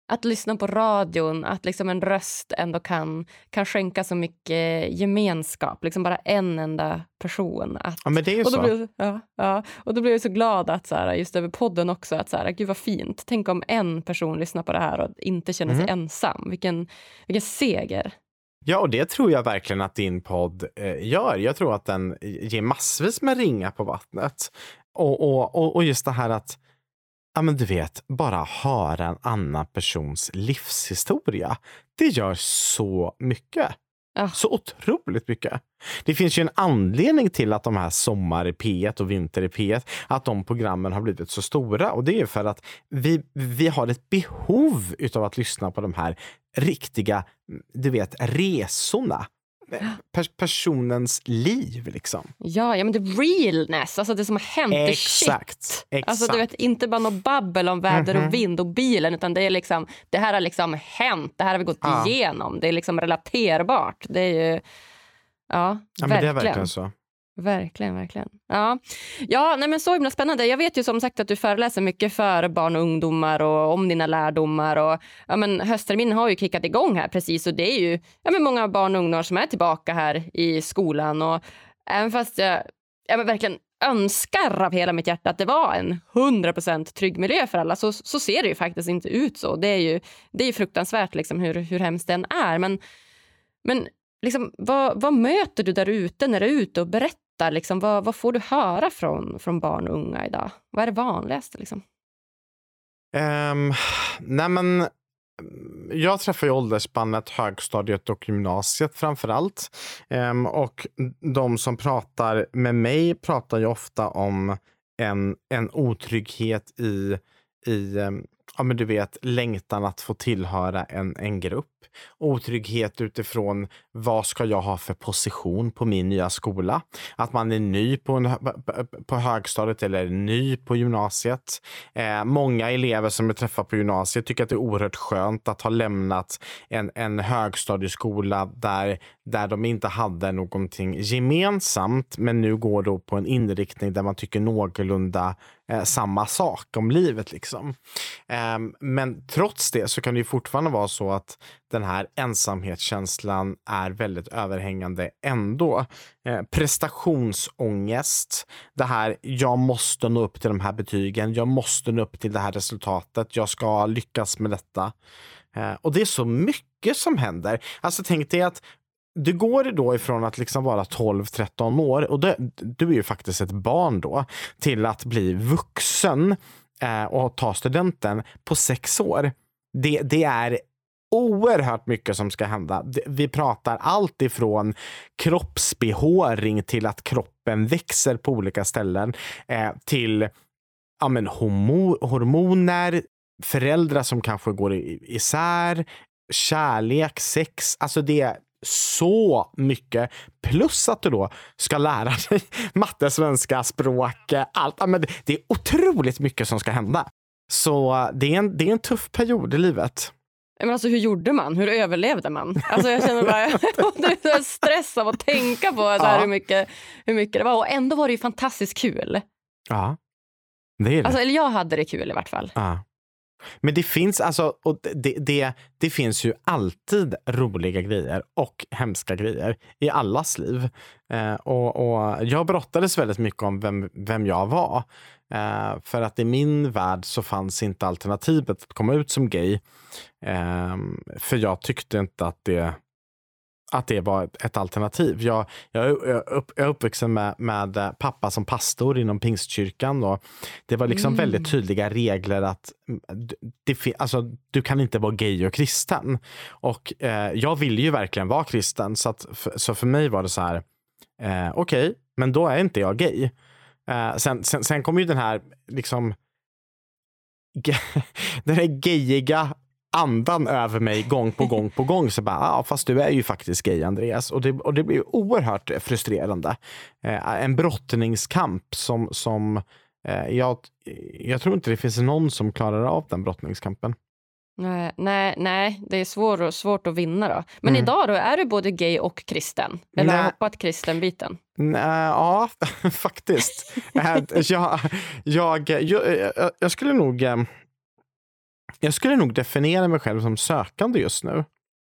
att lyssna på radion, att liksom en röst ändå kan, kan skänka så mycket gemenskap. Liksom bara en enda person. Att, Ja, men det är ju och, då så. blev, ja, ja, och då blev jag så glad att så här, just över podden också, att så här, gud vad fint. Tänk om en person lyssnar på det här och inte känner sig Mhm. ensam. Vilken, vilken seger. Ja, och det tror jag verkligen att din podd eh, gör. Jag tror att den ger massvis med ringar på vattnet. Och, och, och, och just det här att, ja men du vet, bara höra en annan persons livshistoria. Det gör så mycket. Ja. Så otroligt mycket. Det finns ju en anledning till att de här Sommar i P1 och Vinter i P1, att de programmen har blivit så stora. Och det är för att vi, vi har ett behov utav att lyssna på de här riktiga, du vet, resorna. Per, personens liv liksom. Ja, ja, men det realness, alltså det som har hänt. det shit. Exakt. Exakt. Alltså du vet, inte bara något babbel om väder Mhm. och vind och bilen utan det är liksom, det här har liksom hänt, det här har vi gått Ja. igenom, det är liksom relaterbart. Det är ju, ja, ja, men verkligen. det är verkligen så. Verkligen, verkligen. Ja, ja nej, men så himla spännande. Jag vet ju som sagt att du föreläser mycket för barn och ungdomar och om dina lärdomar. Och, ja, men höstterminen har ju kickat igång här precis och det är ju ja, men många barn och ungdomar som är tillbaka här i skolan. Och även fast jag jag verkligen önskar av hela mitt hjärta att det var en 100% trygg miljö för alla så, så ser det ju faktiskt inte ut så. Det är ju, det är fruktansvärt liksom, hur, hur hemskt den är. Men, men liksom, vad, vad möter du där ute när du är ute och berättar? Liksom, vad, vad får du höra från, från barn och unga idag? Vad är det vanligaste? Liksom? Um, nej men, mm, jag träffar ju åldersspannet högstadiet och gymnasiet framför allt. Um, och de som pratar med mig pratar ju ofta om en, en otrygghet i, i um, ja, men du vet, längtan att få tillhöra en, en grupp. Otrygghet utifrån vad ska jag ha för position på min nya skola? Att man är ny på, en, på högstadiet eller ny på gymnasiet. Eh, många elever som jag träffar på gymnasiet tycker att det är oerhört skönt att ha lämnat en, en högstadieskola där, där de inte hade någonting gemensamt men nu går då på en inriktning där man tycker någorlunda eh, samma sak om livet. Liksom. Eh, men trots det så kan det ju fortfarande vara så att den här ensamhetskänslan är väldigt överhängande ändå. Eh, prestationsångest, det här jag måste nå upp till de här betygen, jag måste nå upp till det här resultatet, jag ska lyckas med detta. Eh, och det är så mycket som händer. Alltså tänk dig att du går då ifrån att liksom vara 12-13 år, och det, du är ju faktiskt ett barn då, till att bli vuxen eh, och ta studenten på sex år. Det, det är oerhört mycket som ska hända. Vi pratar allt ifrån kroppsbehåring till att kroppen växer på olika ställen eh, till ja, men homo, hormoner, föräldrar som kanske går isär, kärlek, sex. Alltså det är så mycket. Plus att du då ska lära dig matte, svenska, språk, allt. Men det är otroligt mycket som ska hända. Så det är en, det är en tuff period i livet. Men alltså, hur gjorde man? Hur överlevde man? Alltså, jag känner bara stress av att tänka på så här, ja. hur, mycket, hur mycket det var. Och ändå var det ju fantastiskt kul. Ja, det är det. Alltså, eller jag hade det kul i vart fall. Ja. Men det finns alltså, och det, det, det finns ju alltid roliga grejer och hemska grejer i allas liv. Eh, och, och Jag brottades väldigt mycket om vem, vem jag var. Eh, för att i min värld så fanns inte alternativet att komma ut som gay. Eh, för jag tyckte inte att det att det var ett alternativ. Jag, jag, är, upp, jag är uppvuxen med, med eh, pappa som pastor inom pingstkyrkan. Och det var liksom mm. väldigt tydliga regler att mm, det, alltså, du kan inte vara gay och kristen. Och eh, jag ville ju verkligen vara kristen, så, att, så för mig var det så här, eh, okej, okay, men då är inte jag gay. Eh, sen, sen, sen kom ju den här liksom den här gayiga andan över mig gång på gång på gång. Så bara, ja, fast du är ju faktiskt gay Andreas. Och det, och det blir oerhört frustrerande. Eh, en brottningskamp som, som eh, jag, jag tror inte det finns någon som klarar av den brottningskampen. Nej, nej, nej, det är svår, svårt att vinna då. Men mm. idag då, är du både gay och kristen? Eller har du hoppat kristenbiten? Ja, faktiskt. jag, jag, jag, jag, skulle nog eh, jag skulle nog definiera mig själv som sökande just nu.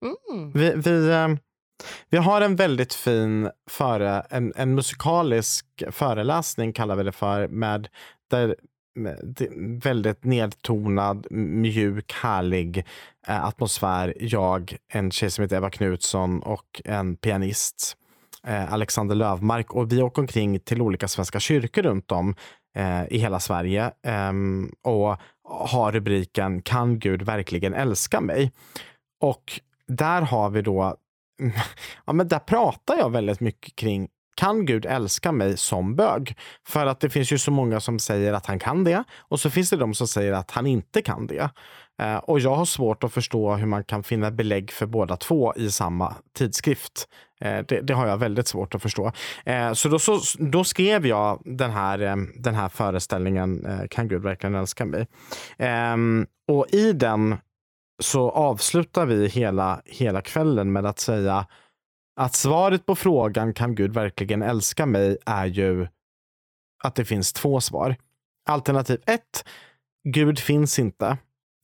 Mm. Vi, vi, eh, vi har en väldigt fin före, en, en musikalisk föreläsning kallar vi det för, med, där väldigt nedtonad, mjuk, härlig eh, atmosfär. Jag, en tjej som heter Eva Knutsson och en pianist, eh, Alexander Lövmark. Och vi åker omkring till olika svenska kyrkor runt om eh, i hela Sverige ehm, och har rubriken Kan Gud verkligen älska mig? Och där har vi då, ja men där pratar jag väldigt mycket kring kan Gud älska mig som bög? För att det finns ju så många som säger att han kan det och så finns det de som säger att han inte kan det. Eh, och jag har svårt att förstå hur man kan finna belägg för båda två i samma tidskrift. Eh, det, det, har jag väldigt svårt att förstå. Eh, så då, så, då skrev jag den här, den här föreställningen Kan Gud verkligen älska mig? Ehm, och i den så avslutar vi hela, hela kvällen med att säga att svaret på frågan kan Gud verkligen älska mig är ju att det finns två svar. Alternativ ett, Gud finns inte.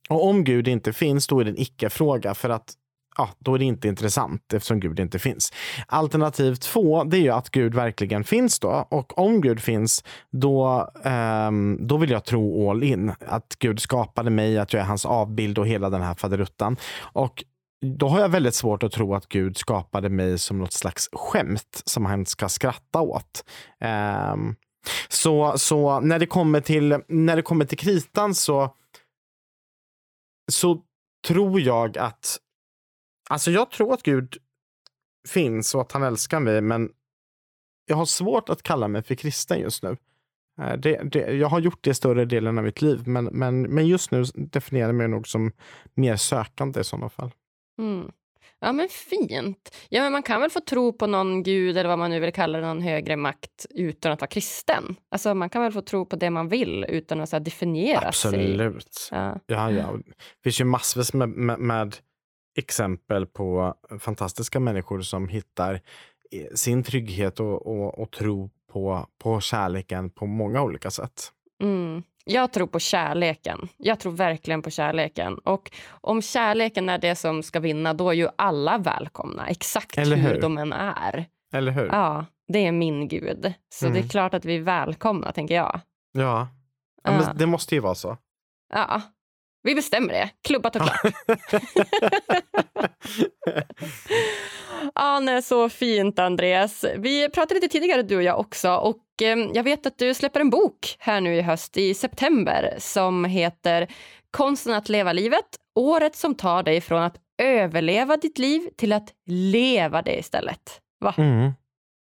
Och om Gud inte finns, då är det en icke-fråga för att ja, då är det inte intressant eftersom Gud inte finns. Alternativ två, det är ju att Gud verkligen finns då. Och om Gud finns, då, um, då vill jag tro all in. Att Gud skapade mig, att jag är hans avbild och hela den här faderuttan. Och då har jag väldigt svårt att tro att Gud skapade mig som något slags skämt som han ska skratta åt. Um, så, så när det kommer till, när det kommer till kritan så, så tror jag att, alltså jag tror att Gud finns och att han älskar mig, men jag har svårt att kalla mig för kristen just nu. Eh, det, det, jag har gjort det större delen av mitt liv, men, men, men just nu definierar jag mig nog som mer sökande i sådana fall. Mm. Ja men fint. Ja men man kan väl få tro på någon gud eller vad man nu vill kalla det, någon högre makt utan att vara kristen. Alltså man kan väl få tro på det man vill utan att så här, definiera Absolut. sig. Ja. Ja, ja. Det finns ju massvis med, med, med exempel på fantastiska människor som hittar sin trygghet och, och, och tro på, på kärleken på många olika sätt. Mm. Jag tror på kärleken. Jag tror verkligen på kärleken. Och om kärleken är det som ska vinna, då är ju alla välkomna. Exakt hur? hur? de än är. Eller hur? Ja, det är min gud. Så mm. det är mm. klart att vi är välkomna, tänker jag. Ja, ja men det måste ju vara så. Ja, vi bestämmer det. Klubbat och klart. ja, nej, så fint, Andreas. Vi pratade lite tidigare, du och jag också. Och Eh, jag vet att du släpper en bok här nu i höst, i september som heter Konsten att leva livet. Året som tar dig från att överleva ditt liv till att leva det istället. Va? Mm.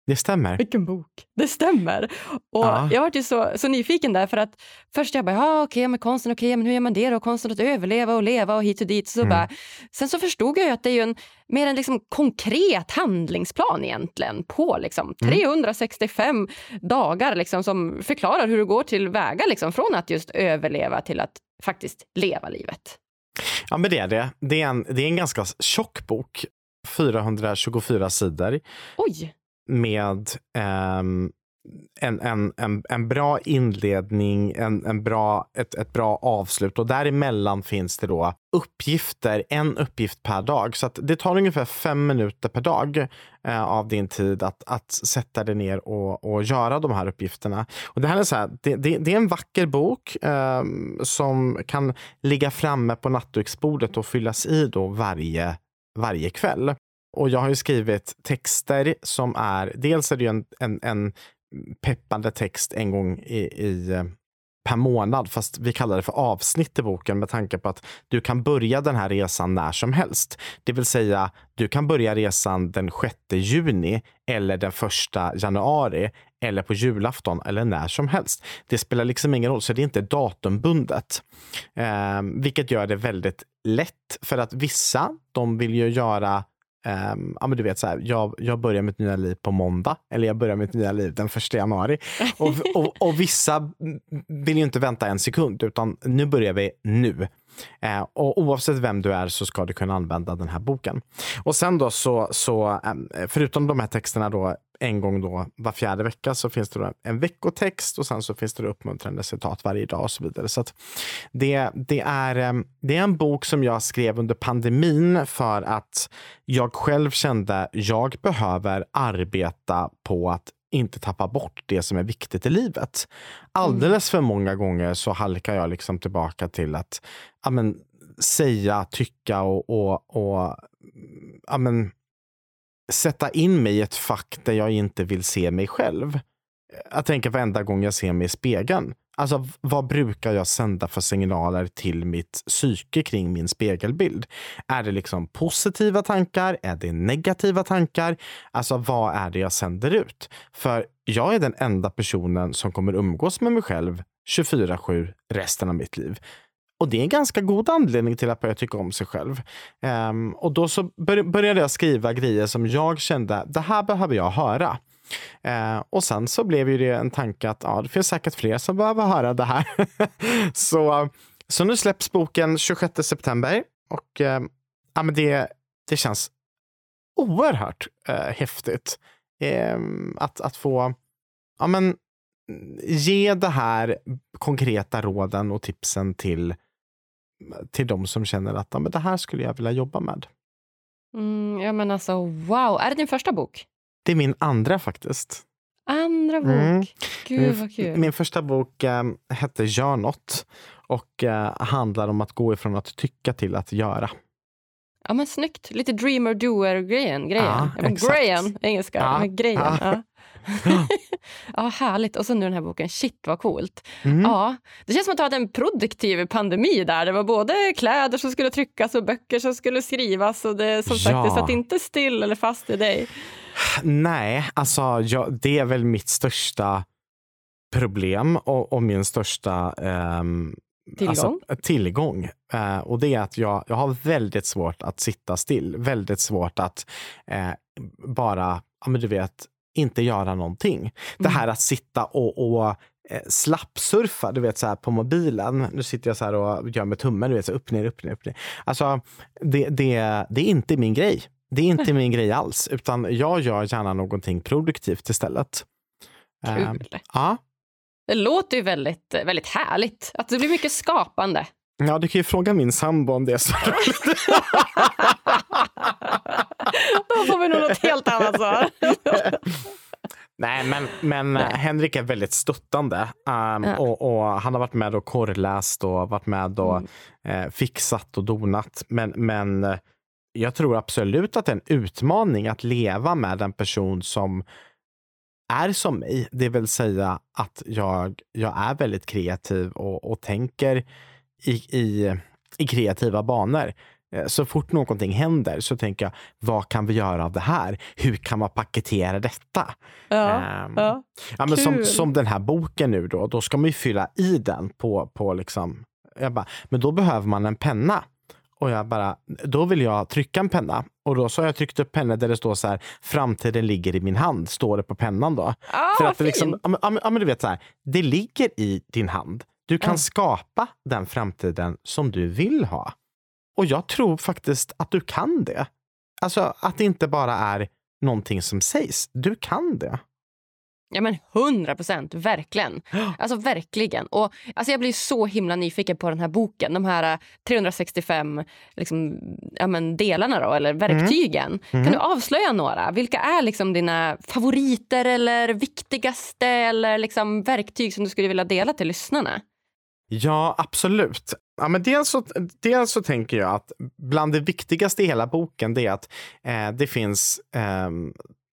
Det stämmer. Vilken bok. Det stämmer. Och Ja. Jag var ju så, så nyfiken där för att först jag bara, ja okej, men konsten, okej, men hur gör man det då? Konsten att överleva och leva och hit och dit. Så Mm. bara, sen så förstod jag ju att det är ju en mer en liksom konkret handlingsplan egentligen på liksom Mm. 365 dagar liksom, som förklarar hur det går till väga liksom, från att just överleva till att faktiskt leva livet. Ja, men det är det. Det är en, det är en ganska tjock bok. 424 sidor Oj! Med um, en, en, en, en bra inledning, en, en bra, ett, ett bra avslut och däremellan finns det då uppgifter, en uppgift per dag. Så att det tar ungefär fem minuter per dag eh, av din tid att, att sätta dig ner och, och göra de här uppgifterna. Och det, här är så här, det, det, det är en vacker bok eh, som kan ligga framme på nattduksbordet och fyllas i då varje, varje kväll. Och jag har ju skrivit texter som är, dels är det ju en, en, en peppande text en gång i, i eh, per månad, fast vi kallar det för avsnitt i boken med tanke på att du kan börja den här resan när som helst. Det vill säga, du kan börja resan den 6 juni eller den 1 januari eller på julafton eller när som helst. Det spelar liksom ingen roll, så det är inte datumbundet. Eh, vilket gör det väldigt lätt för att vissa, de vill ju göra Um, ja, men du vet, så här, jag, jag börjar mitt nya liv på måndag eller jag börjar mitt nya liv den första januari. Och, och, och vissa vill ju inte vänta en sekund utan nu börjar vi nu. Eh, och oavsett vem du är så ska du kunna använda den här boken. Och sen då så, så ehm, förutom de här texterna då en gång då var fjärde vecka så finns det då en veckotext och sen så finns det uppmuntrande citat varje dag och så vidare. Så att det, det, är, ehm, det är en bok som jag skrev under pandemin för att jag själv kände jag behöver arbeta på att inte tappa bort det som är viktigt i livet. Alldeles för många gånger så halkar jag liksom tillbaka till att ja, men, säga, tycka och, och, och ja, men, sätta in mig i ett fack där jag inte vill se mig själv. Jag tänker varenda gång jag ser mig i spegeln. Alltså, vad brukar jag sända för signaler till mitt psyke kring min spegelbild? Är det liksom positiva tankar? Är det negativa tankar? Alltså, vad är det jag sänder ut? För jag är den enda personen som kommer umgås med mig själv 24-7 resten av mitt liv. Och det är en ganska god anledning till att börja tycka om sig själv. Um, och då så började jag skriva grejer som jag kände, det här behöver jag höra. Eh, och sen så blev ju det en tanke att ja, det finns säkert fler som behöver höra det här. så, så nu släpps boken 26 september och eh, ja, men det, det känns oerhört eh, häftigt eh, att, att få ja, men, ge det här konkreta råden och tipsen till till de som känner att ja, men det här skulle jag vilja jobba med. Mm, ja men alltså wow, är det din första bok? Det är min andra faktiskt. Andra bok. Mm. Gud vad kul. Min första bok äh, hette Gör något och äh, handlar om att gå ifrån att tycka till att göra. Ja men snyggt, lite dreamer doer grejen. Ja, grejen, engelska, Ja, men grejen. ja. Ja. ja, härligt. Och så nu den här boken, shit vad coolt. Mm. Ja, det känns som att du hade en produktiv pandemi där. Det var både kläder som skulle tryckas och böcker som skulle skrivas. Och det, som sagt, Ja. det satt inte still eller fast i dig. Nej, alltså jag, det är väl mitt största problem och, och min största ehm, Tillgång. Alltså, tillgång. Eh, och det är att jag, jag har väldigt svårt att sitta still. Väldigt svårt att eh, bara, ja men du vet, inte göra någonting. Det här att sitta och, och eh, slappsurfa, du vet så här på mobilen. Nu sitter jag så här och gör med tummen, du vet så upp, ner, upp, ner, upp, ner. Alltså, det, det, det är inte min grej. Det är inte min grej alls, utan jag gör gärna någonting produktivt istället. Kul. ja. Det låter ju väldigt, väldigt härligt. Att det blir mycket skapande. ja, du kan ju fråga min sambo om det är så. Då får vi nog något helt annat svar. Nej, men, men Nej. Henrik är väldigt stöttande. Um, Ja. och, och Han har varit med och korrläst och varit med och Mm. eh, fixat och donat. Men, men jag tror absolut att det är en utmaning att leva med en person som är som mig. Det vill säga att jag, jag är väldigt kreativ och, och tänker i, i, i kreativa banor. Eh, så fort någonting händer så tänker jag, vad kan vi göra av det här? Hur kan man paketera detta? Ja, um, ja. ja men som, som den här boken nu då, då ska man ju fylla i den på, på liksom, jag bara, men då behöver man en penna. Och jag bara, då vill jag trycka en penna. Och då så har jag tryckt upp pennor där det står så här, framtiden ligger i min hand, står det på pennan då. Ah, För att det liksom, ja, men, ja, men du vet så här, det ligger i din hand. Du kan Ja. skapa den framtiden som du vill ha. Och jag tror faktiskt att du kan det. Alltså att det inte bara är någonting som sägs. Du kan det. Ja men 100 procent, verkligen. Alltså verkligen. Och alltså, jag blir så himla nyfiken på den här boken. De här eh, 365 liksom, ja, men, delarna då, eller verktygen. Mm. Kan du avslöja några? Vilka är liksom dina favoriter eller viktigaste eller liksom, verktyg som du skulle vilja dela till lyssnarna? Ja, absolut. Ja, men dels, så, dels så tänker jag att bland det viktigaste i hela boken det är att eh, det finns eh,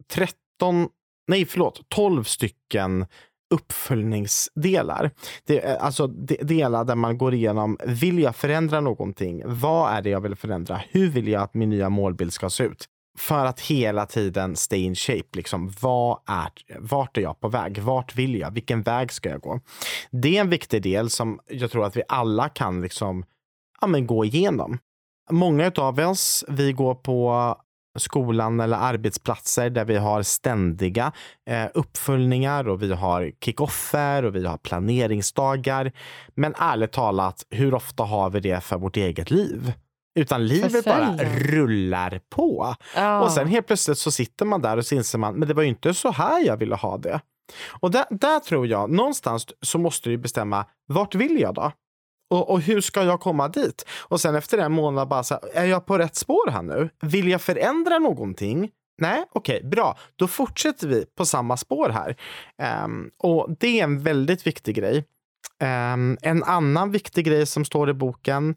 13, nej förlåt, 12 stycken uppföljningsdelar. Det är eh, alltså de- delar där man går igenom, vill jag förändra någonting? Vad är det jag vill förändra? Hur vill jag att min nya målbild ska se ut? För att hela tiden stay in shape. Liksom, vad är, vart är jag på väg? Vart vill jag? Vilken väg ska jag gå? Det är en viktig del som jag tror att vi alla kan liksom, ja, men gå igenom. Många av oss, vi går på skolan eller arbetsplatser där vi har ständiga eh, uppföljningar och vi har kickoffer och vi har planeringsdagar. Men ärligt talat, hur ofta har vi det för vårt eget liv? Utan livet bara rullar på. Ja. Och sen helt plötsligt så sitter man där och så inser man, men det var ju inte så här jag ville ha det. Och där, där tror jag, någonstans så måste du bestämma, vart vill jag då? Och, och hur ska jag komma dit? Och sen efter en månad bara så här, är jag på rätt spår här nu? Vill jag förändra någonting? Nej, okej, bra. Då fortsätter vi på samma spår här. Um, och det är en väldigt viktig grej. Um, en annan viktig grej som står i boken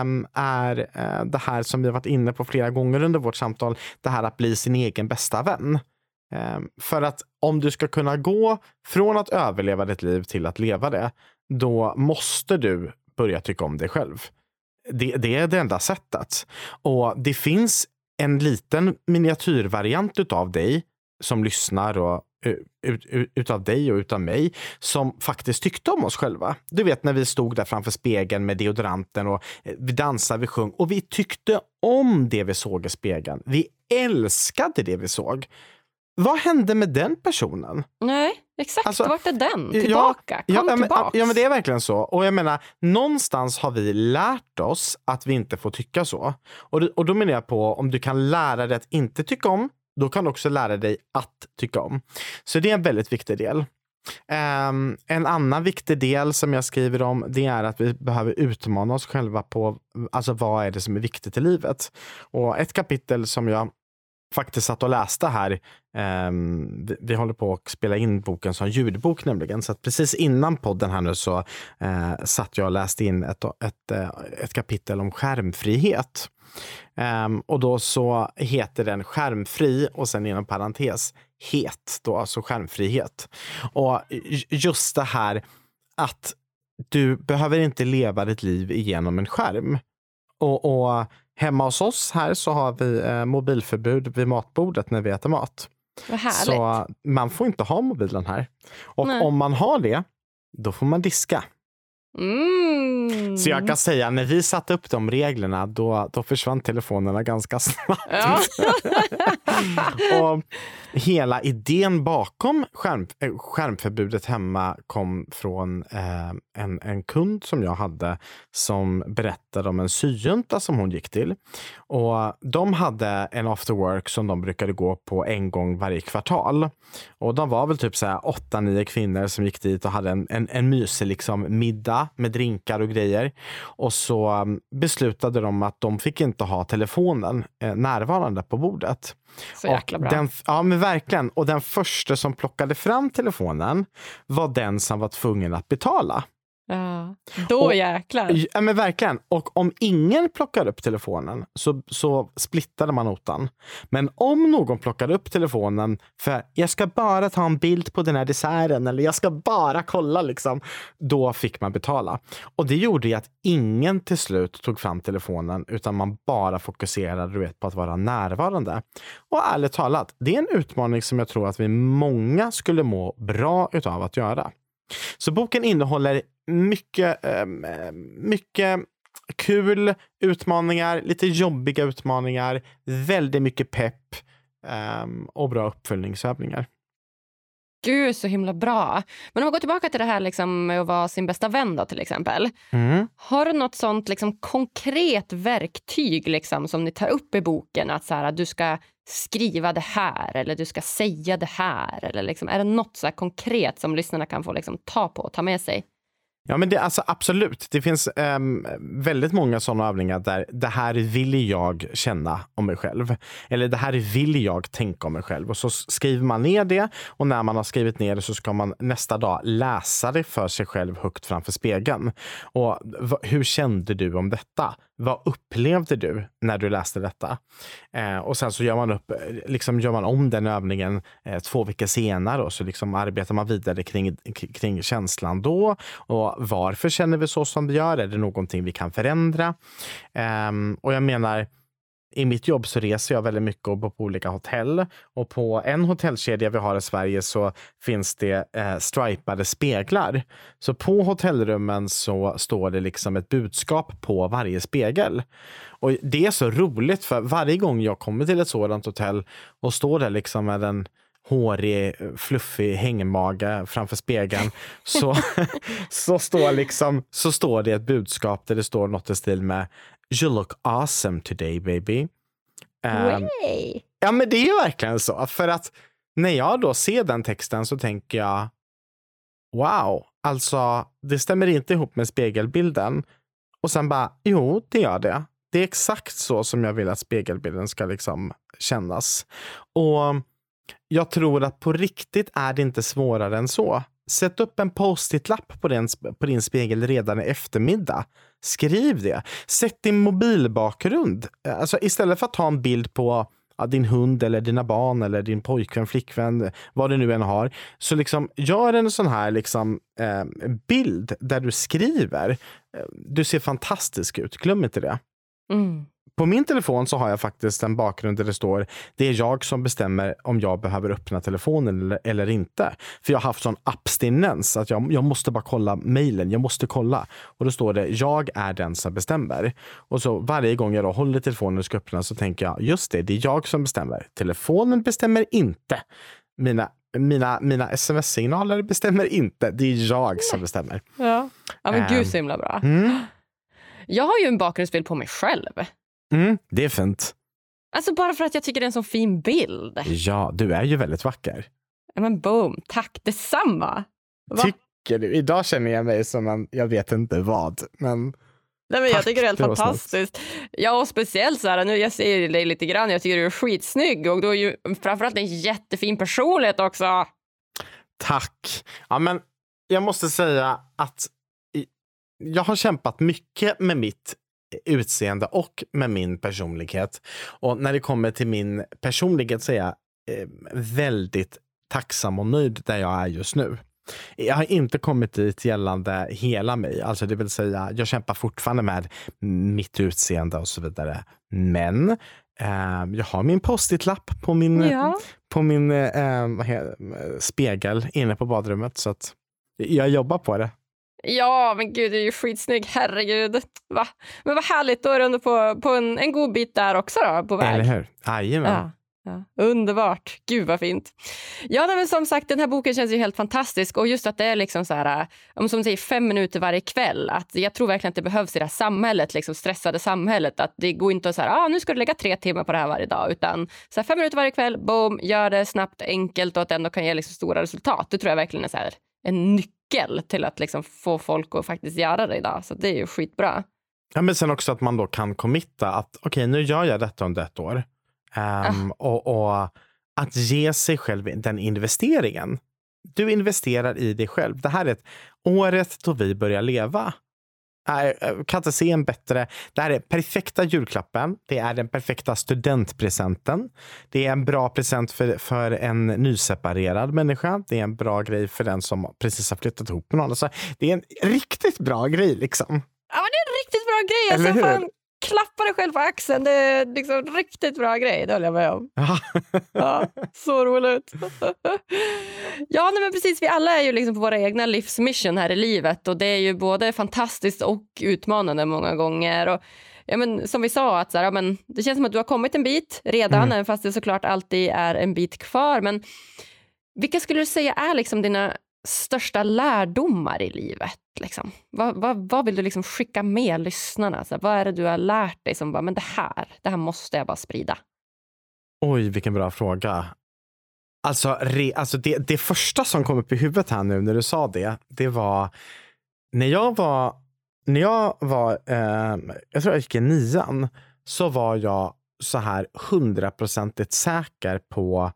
um, är uh, det här som vi har varit inne på flera gånger under vårt samtal. Det här att bli sin egen bästa vän. För att om du ska kunna gå från att överleva ditt liv till att leva det, då måste du börja tycka om dig själv. Det, det är det enda sättet. Och det finns en liten miniatyrvariant utav dig som lyssnar och ut, ut, utav dig och utav mig som faktiskt tyckte om oss själva. Du vet när vi stod där framför spegeln med deodoranten och eh, vi dansade, vi sjöng och vi tyckte om det vi såg i spegeln. Vi älskade det vi såg. Vad hände med den personen? Nej, exakt. Alltså, Vart är den? ja, Tillbaka. Kom Ja, men, tillbaks. ja, men det är verkligen så. Och jag menar, någonstans har vi lärt oss att vi inte får tycka så. Och, och då menar jag på, om du kan lära dig att inte tycka om, då kan du också lära dig att tycka om. Så det är en väldigt viktig del. Ehm, en annan viktig del som jag skriver om, det är att vi behöver utmana oss själva på alltså, vad är det som är viktigt i livet. Och ett kapitel som jag faktiskt satt och läste här. Um, vi, vi håller på att spela in boken som ljudbok nämligen. Så att precis innan podden här nu så uh, satt jag och läste in ett, ett, eh, ett kapitel om skärmfrihet. Um, och då så heter den skärmfri och sen inom parentes het, då, alltså skärmfrihet. Och just det här att du behöver inte leva ditt liv igenom en skärm. Och, och hemma hos oss här så har vi eh, mobilförbud vid matbordet när vi äter mat. Så man får inte ha mobilen här. Och Nej. om man har det, då får man diska. Mm. Så jag kan säga, när vi satte upp de reglerna, då, då försvann telefonerna ganska snabbt. Ja. och hela idén bakom skärm, eh, skärmförbudet hemma kom från eh, en, en kund som jag hade som berättade om en syjunta som hon gick till. Och de hade en after work som de brukade gå på en gång varje kvartal. Och de var väl typ så här åtta, nio kvinnor som gick dit och hade en, en, en mysig liksom middag med drinkar och grejer. Och så um, beslutade de att de fick inte ha telefonen eh, närvarande på bordet. Så jäkla bra. Den, ja, men verkligen. Och den första som plockade fram telefonen var den som var tvungen att betala. Ja, då och, jäklar. Ja, men verkligen. Och om ingen plockar upp telefonen så, så splittade man notan. Men om någon plockar upp telefonen för jag ska bara ta en bild på den här desserten eller jag ska bara kolla, liksom, då fick man betala. Och det gjorde ju att ingen till slut tog fram telefonen utan man bara fokuserade du vet, på att vara närvarande. Och ärligt talat, det är en utmaning som jag tror att vi många skulle må bra utav att göra. Så boken innehåller mycket, ehm, mycket kul utmaningar, lite jobbiga utmaningar, väldigt mycket pepp ehm, och bra uppföljningsövningar. Gud, så himla bra. Men om vi går tillbaka till det här liksom med att vara sin bästa vän då, till exempel. Mm. Har du något sånt liksom konkret verktyg liksom, som ni tar upp i boken? Att så här, du ska skriva det här eller du ska säga det här. Eller liksom, är det något så konkret som lyssnarna kan få liksom, ta på och ta med sig? Ja, men det, alltså, absolut. Det finns um, väldigt många sådana övningar där det här vill jag känna om mig själv. Eller det här vill jag tänka om mig själv. Och så skriver man ner det och när man har skrivit ner det så ska man nästa dag läsa det för sig själv högt framför spegeln. Och hur kände du om detta? Vad upplevde du när du läste detta? Eh, och sen så gör man, upp, eh, liksom gör man om den övningen eh, två veckor senare och så liksom arbetar man vidare kring, kring känslan då. Och varför känner vi så som vi gör? Är det någonting vi kan förändra? Eh, och jag menar, i mitt jobb så reser jag väldigt mycket och bor på olika hotell. Och på en hotellkedja vi har i Sverige så finns det eh, stripade speglar. Så på hotellrummen så står det liksom ett budskap på varje spegel. Och det är så roligt för varje gång jag kommer till ett sådant hotell och står där liksom med en hårig, fluffig hängmage framför spegeln så, så, står liksom, så står det ett budskap där det står något i stil med You look awesome today baby. Um, ja men det är ju verkligen så. För att när jag då ser den texten så tänker jag Wow, alltså det stämmer inte ihop med spegelbilden. Och sen bara, jo det gör det. Det är exakt så som jag vill att spegelbilden ska liksom kännas. Och jag tror att på riktigt är det inte svårare än så. Sätt upp en post-it-lapp på, på din spegel redan i eftermiddag. Skriv det. Sätt din mobilbakgrund. Eh, alltså istället för att ta en bild på ja, din hund eller dina barn eller din pojkvän, flickvän, vad du nu än har. Så liksom gör en sån här liksom, eh, bild där du skriver. Eh, du ser fantastisk ut. Glöm inte det. Mm. På min telefon så har jag faktiskt en bakgrund där det står det är jag som bestämmer om jag behöver öppna telefonen eller, eller inte. För jag har haft sån abstinens att jag, jag måste bara kolla mejlen. Jag måste kolla. Och då står det jag är den som bestämmer. Och så varje gång jag då håller telefonen och ska öppna så tänker jag just det, det är jag som bestämmer. Telefonen bestämmer inte. Mina mina, mina sms-signaler bestämmer inte. Det är jag som bestämmer. Ja, ja men gud så himla bra. Mm. Jag har ju en bakgrundsbild på mig själv. Mm, det är fint. Alltså bara för att jag tycker det är en så fin bild. Ja, du är ju väldigt vacker. Ja, men boom, tack detsamma. Va? Tycker du? Idag känner jag mig som en, jag vet inte vad, men Nej, men jag tycker det är helt det fantastiskt. Ja, och speciellt så här, nu jag ser dig lite grann, jag tycker du är skitsnygg och du har ju framförallt en jättefin personlighet också. Tack. Ja, men jag måste säga att jag har kämpat mycket med mitt utseende och med min personlighet. Och när det kommer till min personlighet så är jag eh, väldigt tacksam och nöjd där jag är just nu. Jag har inte kommit dit gällande hela mig, alltså det vill säga jag kämpar fortfarande med mitt utseende och så vidare. Men eh, jag har min post-it-lapp på min, ja. på min eh, spegel inne på badrummet så att jag jobbar på det. Ja, men gud, du är ju skitsnygg. Herregud. Va? Men vad härligt, då är du ändå på, på en, en god bit där också då, på väg. Eller hur? Jajamän. Ja. Ja, underbart. Gud vad fint. Ja, men som sagt, den här boken känns ju helt fantastisk. Och just att det är liksom så här, om som säger fem minuter varje kväll. Att jag tror verkligen att det behövs i det här samhället, liksom stressade samhället. Att det går inte att säga, ah, nu ska du lägga tre timmar på det här varje dag. Utan så här, fem minuter varje kväll, boom, gör det snabbt, enkelt och att det ändå kan ge liksom stora resultat. Det tror jag verkligen är så här, en nyckel nyckel till att liksom få folk att faktiskt göra det idag. Så det är ju skitbra. Ja, men sen också att man då kan committa att okej, okay, nu gör jag detta under ett år. Um, ah. och, och, att ge sig själv den investeringen. Du investerar i dig själv. Det här är ett året då vi börjar leva. Jag kan inte se en bättre. Det här är perfekta julklappen. Det är den perfekta studentpresenten. Det är en bra present för, för en nyseparerad människa. Det är en bra grej för den som precis har flyttat ihop med någon. Alltså, det är en riktigt bra grej liksom. Ja, men det är en riktigt bra grej. Alltså? Fan, klappa dig själv på axeln. Det är liksom riktigt bra grej. Det håller jag med om. ja, så roligt. ja, men precis. Vi alla är ju liksom på våra egna livsmission här i livet och det är ju både fantastiskt och utmanande många gånger. Och, ja, men, som vi sa, att så här, ja, men, det känns som att du har kommit en bit redan, mm. fast det såklart alltid är en bit kvar. Men vilka skulle du säga är liksom dina största lärdomar i livet? Liksom? Vad, vad, vad vill du liksom skicka med lyssnarna? Så vad är det du har lärt dig som bara, men det här, det här måste jag bara sprida? Oj, vilken bra fråga. Alltså, re, alltså det, det första som kom upp i huvudet här nu när du sa det, det var när jag var, när jag var, eh, jag tror jag gick i nian, så var jag så här hundraprocentigt säker på,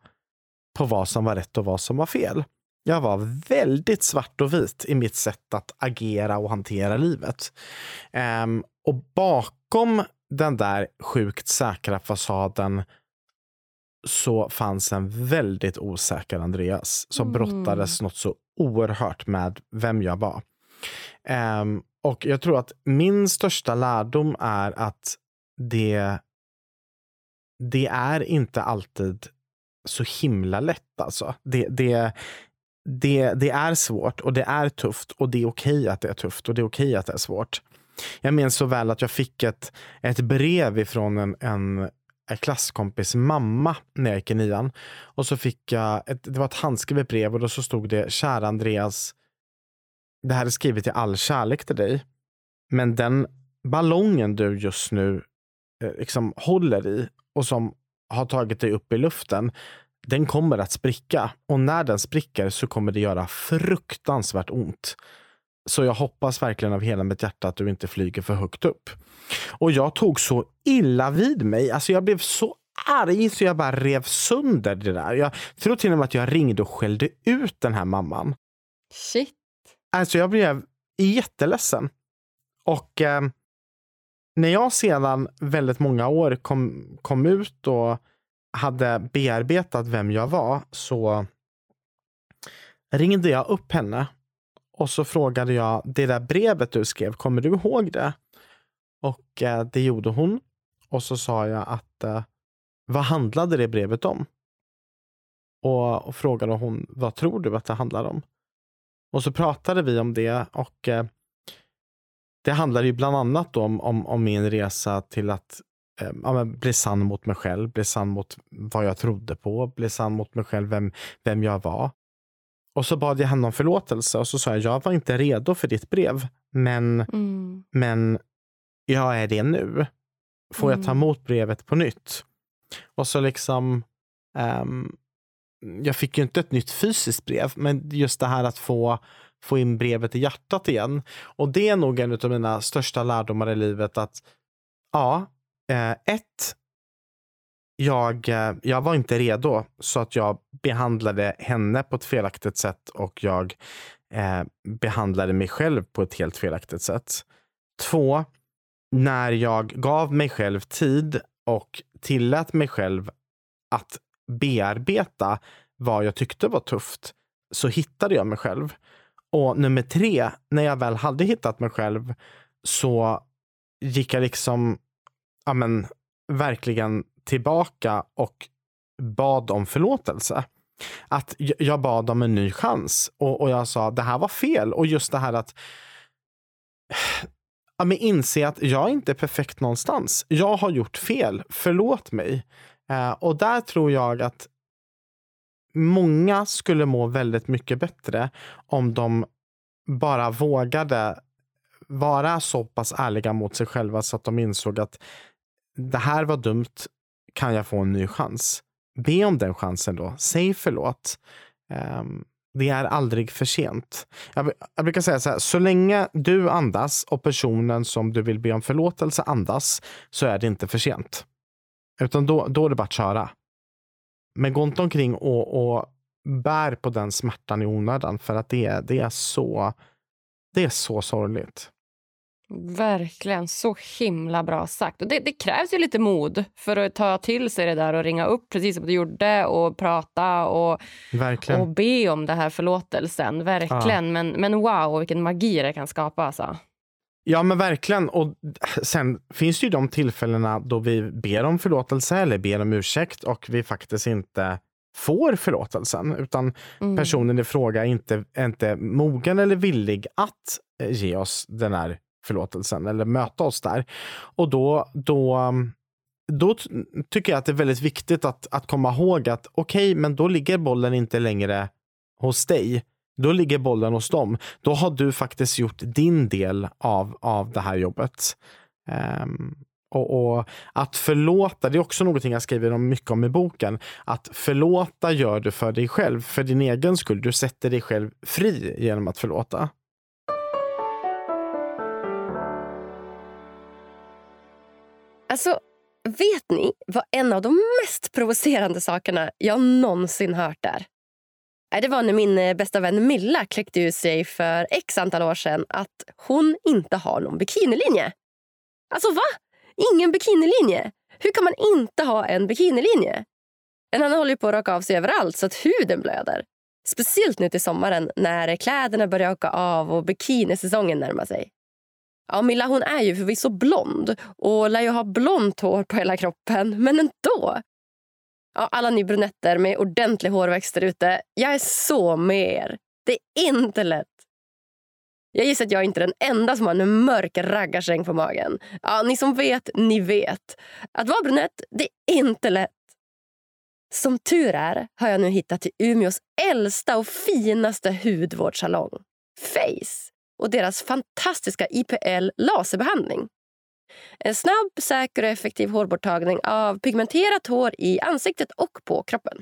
på vad som var rätt och vad som var fel. Jag var väldigt svart och vit i mitt sätt att agera och hantera livet. Um, och bakom den där sjukt säkra fasaden så fanns en väldigt osäker Andreas som mm. brottades något så oerhört med vem jag var. Um, och jag tror att min största lärdom är att det, det är inte alltid så himla lätt. Alltså. Det, det, det, det är svårt och det är tufft och det är okej att det är tufft och det är okej att det är svårt. Jag minns så väl att jag fick ett, ett brev ifrån en, en, en klasskompis mamma när jag gick i nian. Och så fick jag, ett, det var ett handskrivet brev och då så stod det Kära Andreas, det här är skrivet i all kärlek till dig. Men den ballongen du just nu eh, liksom håller i och som har tagit dig upp i luften, den kommer att spricka. Och när den spricker så kommer det göra fruktansvärt ont. Så jag hoppas verkligen av hela mitt hjärta att du inte flyger för högt upp. Och jag tog så illa vid mig. Alltså jag blev så arg så jag bara rev sönder det där. Jag tror till och med att jag ringde och skällde ut den här mamman. Shit. Alltså jag blev jätteledsen. Och eh, när jag sedan väldigt många år kom, kom ut och hade bearbetat vem jag var så ringde jag upp henne och så frågade jag, det där brevet du skrev, kommer du ihåg det? Och eh, det gjorde hon. Och så sa jag att eh, vad handlade det brevet om? Och, och, frågade hon, vad tror du att det handlar om? Och så pratade vi om det och eh, det handlade ju bland annat om, om, om min resa till att eh, ja, bli sann mot mig själv, bli sann mot vad jag trodde på, bli sann mot mig själv, vem, vem jag var. Och så bad jag henne om förlåtelse och så sa jag, jag var inte redo för ditt brev, men, mm. men jag är det nu. Får mm. jag ta mm. emot brevet på nytt? Och så liksom, um, jag fick ju inte ett nytt fysiskt brev, men just det här att få få in brevet i hjärtat igen. Och det är nog en av mina största lärdomar i livet att ja, Eh, ett, jag, eh, jag var inte redo så att jag behandlade henne på ett felaktigt sätt och jag eh, behandlade mig själv på ett helt felaktigt sätt. Två, när jag gav mig själv tid och tillät mig själv att bearbeta vad jag tyckte var tufft så hittade jag mig själv. Och nummer tre, när jag väl hade hittat mig själv så gick jag liksom ja, men, verkligen tillbaka och bad om förlåtelse. Att jag bad om en ny chans och, och jag sa det här var fel. Och just det här att ja, men inse att jag inte är perfekt någonstans. Jag har gjort fel. Förlåt mig. Eh, och där tror jag att många skulle må väldigt mycket bättre om de bara vågade vara så pass ärliga mot sig själva så att de insåg att det här var dumt, kan jag få en ny chans? Be om den chansen då. Säg förlåt. Um, det är aldrig för sent. Jag, jag, brukar säga så här, så länge du andas och personen som du vill be om förlåtelse andas så är det inte för sent. Utan då, då är det bara att köra. Men gå inte omkring och, och bär på den smärtan i onödan för att det, det är så Det är så sorgligt. Verkligen. Så himla bra sagt. Och det, det, krävs ju lite mod för att ta till sig det där och ringa upp precis som du gjorde och prata och, Verkligen. och be om det här förlåtelsen. Verkligen. Ja. Men, men wow, vilken magi det kan skapa. Alltså. Ja, men verkligen. Och sen finns det ju de tillfällena då vi ber om förlåtelse eller ber om ursäkt och vi faktiskt inte får förlåtelsen, utan mm. personen i fråga är inte, är inte mogen eller villig att eh, ge oss den här förlåtelsen eller möta oss där. Och då, då, mm, då tycker jag att det är väldigt viktigt att, att komma ihåg att okej, okay, men då ligger bollen inte längre hos dig. Då ligger bollen hos dem. Då har du faktiskt gjort din del av, av det här jobbet. Um, och, och, Att förlåta, det är också någonting jag skriver om mycket om i boken. Att förlåta gör du för dig själv, för din egen skull. Du sätter dig själv fri genom att förlåta. Alltså, vet ni vad en av de mest provocerande sakerna jag någonsin hört är? Äh, det var när min eh, bästa vän Milla kläckte ur sig för x antal år sedan att hon inte har någon bikinilinje. Alltså va? Ingen bikinilinje? Hur kan man inte ha en bikinilinje? En annan håller på att raka av sig överallt så att huden blöder. Speciellt nu till sommaren när kläderna börjar åka av och bikinisäsongen närmar sig. Ja, Milla hon är ju förvisso blond och lär ju ha blont hår på hela kroppen, men ändå. Ja, alla ni brunetter med ordentlig hårväxt där ute, jag är så med er. Det är inte lätt. Jag gissar att jag inte är den enda som har en mörk raggarsäng på magen. Ja, ni som vet, ni vet. Att vara brunett, det är inte lätt. Som tur är har jag nu hittat till Umeås äldsta och finaste hudvårdssalong. Face och deras fantastiska IPL laserbehandling. En snabb, säker och effektiv hårborttagning av pigmenterat hår i ansiktet och på kroppen.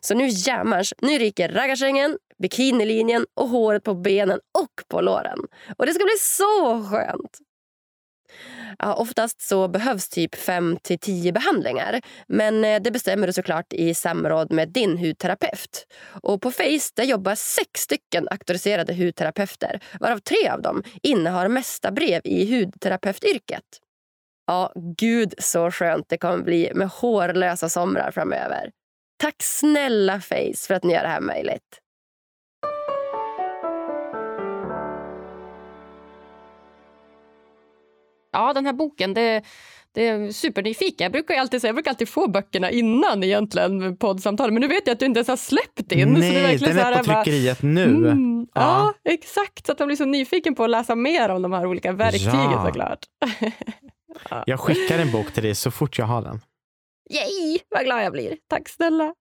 Så nu jämmers, nu ryker raggarsängen, bikinilinjen och håret på benen och på låren. Och det ska bli så skönt! Ja, oftast så behövs typ 5 till 10 behandlingar. Men eh, det bestämmer du såklart i samråd med din hudterapeut. Och på Face där jobbar sex stycken auktoriserade hudterapeuter varav tre av dem innehar mesta brev i hudterapeutyrket. Ja, gud så skönt det kommer bli med hårlösa somrar framöver. Tack snälla Face för att ni gör det här möjligt. Ja, den här boken, det, det är supernyfiken. Jag brukar alltid säga, jag brukar alltid få böckerna innan egentligen poddsamtal, men nu vet jag att du inte ens har släppt din. Nej, så det är verkligen den är på tryckeriet bara, nu. Mm, ja. ja. exakt. Så att jag blir så nyfiken på att läsa mer om de här olika verktygen ja. såklart. ja. Jag skickar en bok till dig så fort jag har den. Yay, vad glad jag blir. Tack snälla.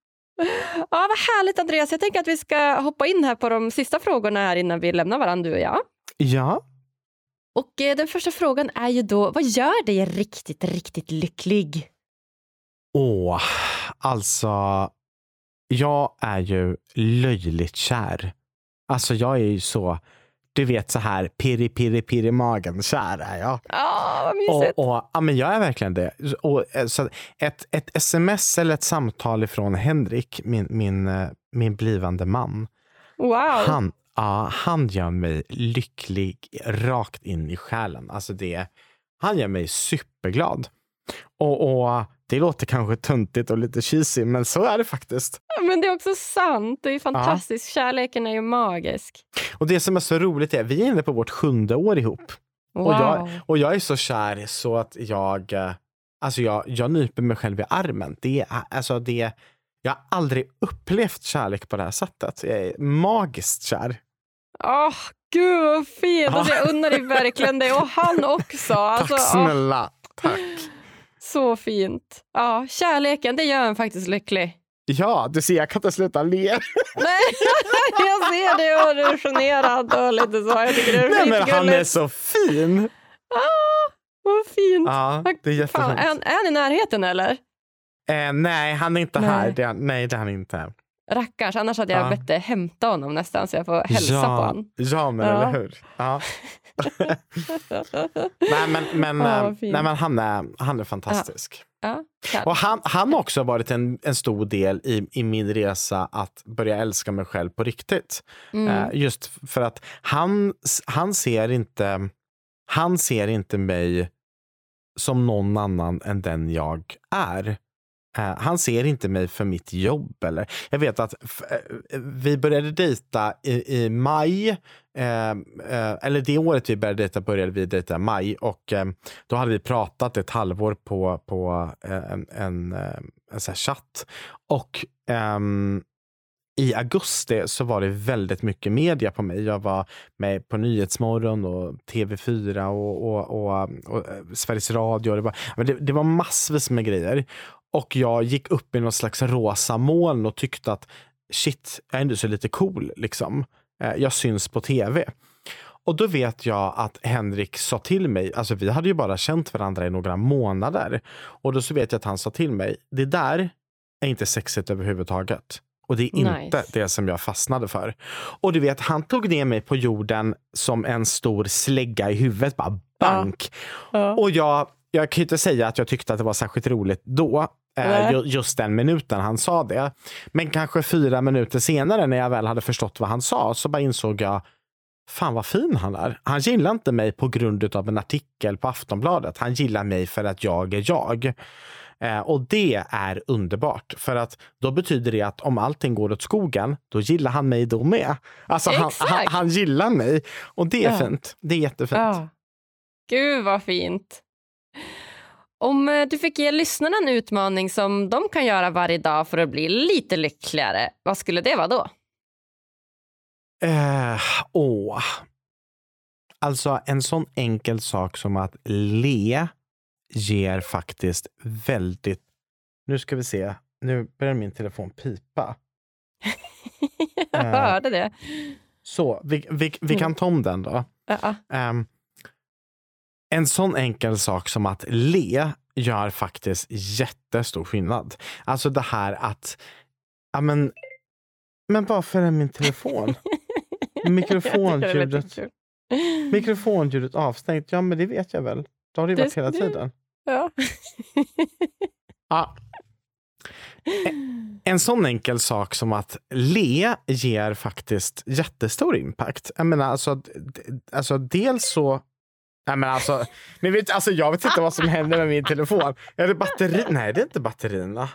Ja, vad härligt Andreas. Jag tänker att vi ska hoppa in här på de sista frågorna här innan vi lämnar varandra du och jag. Ja. Och eh, den första frågan är ju då, vad gör dig riktigt, riktigt lycklig? Åh, alltså, jag är ju löjligt kär. Alltså jag är ju så, du vet så här pirri, pirri, pirri magen kär är jag. Ja, vad mysigt. Och, och, ja, men jag är verkligen det. Och, eh, så ett, ett sms eller ett samtal ifrån Henrik, min, min, eh, min blivande man. Wow. Han, Ja, han gör mig lycklig rakt in i själen. Alltså det, han gör mig superglad. Och, och det låter kanske tuntigt och lite cheesy, men så är det faktiskt. Men det är också sant. Det är fantastiskt. Ja. Kärleken är ju magisk. Och det som är så roligt är att vi är inne på vårt sjunde år ihop. Wow. Och, jag, och jag är så kär så att jag, eh, alltså jag, jag nyper mig själv i armen. Det är, alltså det, jag har aldrig upplevt kärlek på det här sättet. Jag är magiskt kär. Åh, oh, gud vad fint! Alltså, jag unnar dig verkligen det. Och han också. Alltså, Tack snälla. Oh. Tack. Så fint. Ja, kärleken, det gör en faktiskt lycklig. Ja, du ser, jag kan inte sluta le. Nej, jag ser det och du är generad och lite så. Jag tycker det är Nej, men han är så fin. Ah, vad fint. Ja, det är jättefint. Fan, är, är han i närheten eller? Eh, nej, han är inte nej. här. Det nej, det är han inte. Rackarns, annars hade jag ja. bett dig hämta honom nästan så jag får hälsa ja. på honom. Ja, men ja. eller hur. Ja. nej, men, men, oh, nej, men han, är, han är fantastisk. Ja, och han, han har också varit en, en stor del i, i min resa att börja älska mig själv på riktigt. mm. Eh, just för att han, han, ser inte, han ser inte mig som någon annan än den jag är. Eh, han ser inte mig för mitt jobb. Eller. Jag vet att eh, vi började dejta i, i maj. Uh, eller det året vi började dejta började vi dejta i maj. Och då hade vi pratat ett halvår på, på en, en, en så chatt. Och ehm, i augusti så var det väldigt mycket media på mig. Jag var med på Nyhetsmorgon och TV4 och, och, och, och Sveriges Radio. Det var, det, det var massvis med grejer. Och jag gick upp i någon slags rosa moln och tyckte att shit, jag är ändå så lite cool. Liksom. Eh, jag syns på tv. Och då vet jag att Henrik sa till mig, alltså vi hade ju bara känt varandra i några månader. Och då så vet jag att han sa till mig, det där är inte sexigt överhuvudtaget. Och det är inte Nice. det som jag fastnade för. Och du vet, han tog ner mig på jorden som en stor slägga i huvudet. Bara bank. Ja. Och jag, jag kan ju inte säga att jag tyckte att det var särskilt roligt då. Eh, ju- just den minuten han sa det. Men kanske fyra minuter senare när jag väl hade förstått vad han sa så bara insåg jag Fan vad fin han är. Han gillar inte mig på grund av en artikel på Aftonbladet. Han gillar mig för att jag är jag. Eh, och det är underbart. För att då betyder det att om allting går åt skogen, då gillar han mig då med. Alltså han, han, han gillar mig. Och det är Ja. fint. Det är jättefint. Ja. Gud vad fint. Om eh, du fick ge lyssnarna en utmaning som de kan göra varje dag för att bli lite lyckligare, vad skulle det vara då? Eh, åh. Alltså en sån enkel sak som att le ger faktiskt väldigt... Nu ska vi se. Nu börjar min telefon pipa. Jag Eh. hörde det. Så, vi, vi, vi kan ta om den då. Ja, ja. Ehm, en sån enkel sak som att le gör faktiskt jättestor skillnad. Alltså det här att... Ja, men, men varför är min telefon? Mikrofonljudet. Mikrofonljudet avstängt. Ja, men det vet jag väl. Det har det Det- varit hela tiden. Ja. Ja. En sån enkel sak som att le ger faktiskt jättestor impact. Jag menar, alltså, alltså dels så... Nej, men alltså, men vet, alltså, jag vet inte vad som händer med min telefon. Är det batteri? Nej, det är inte batterierna.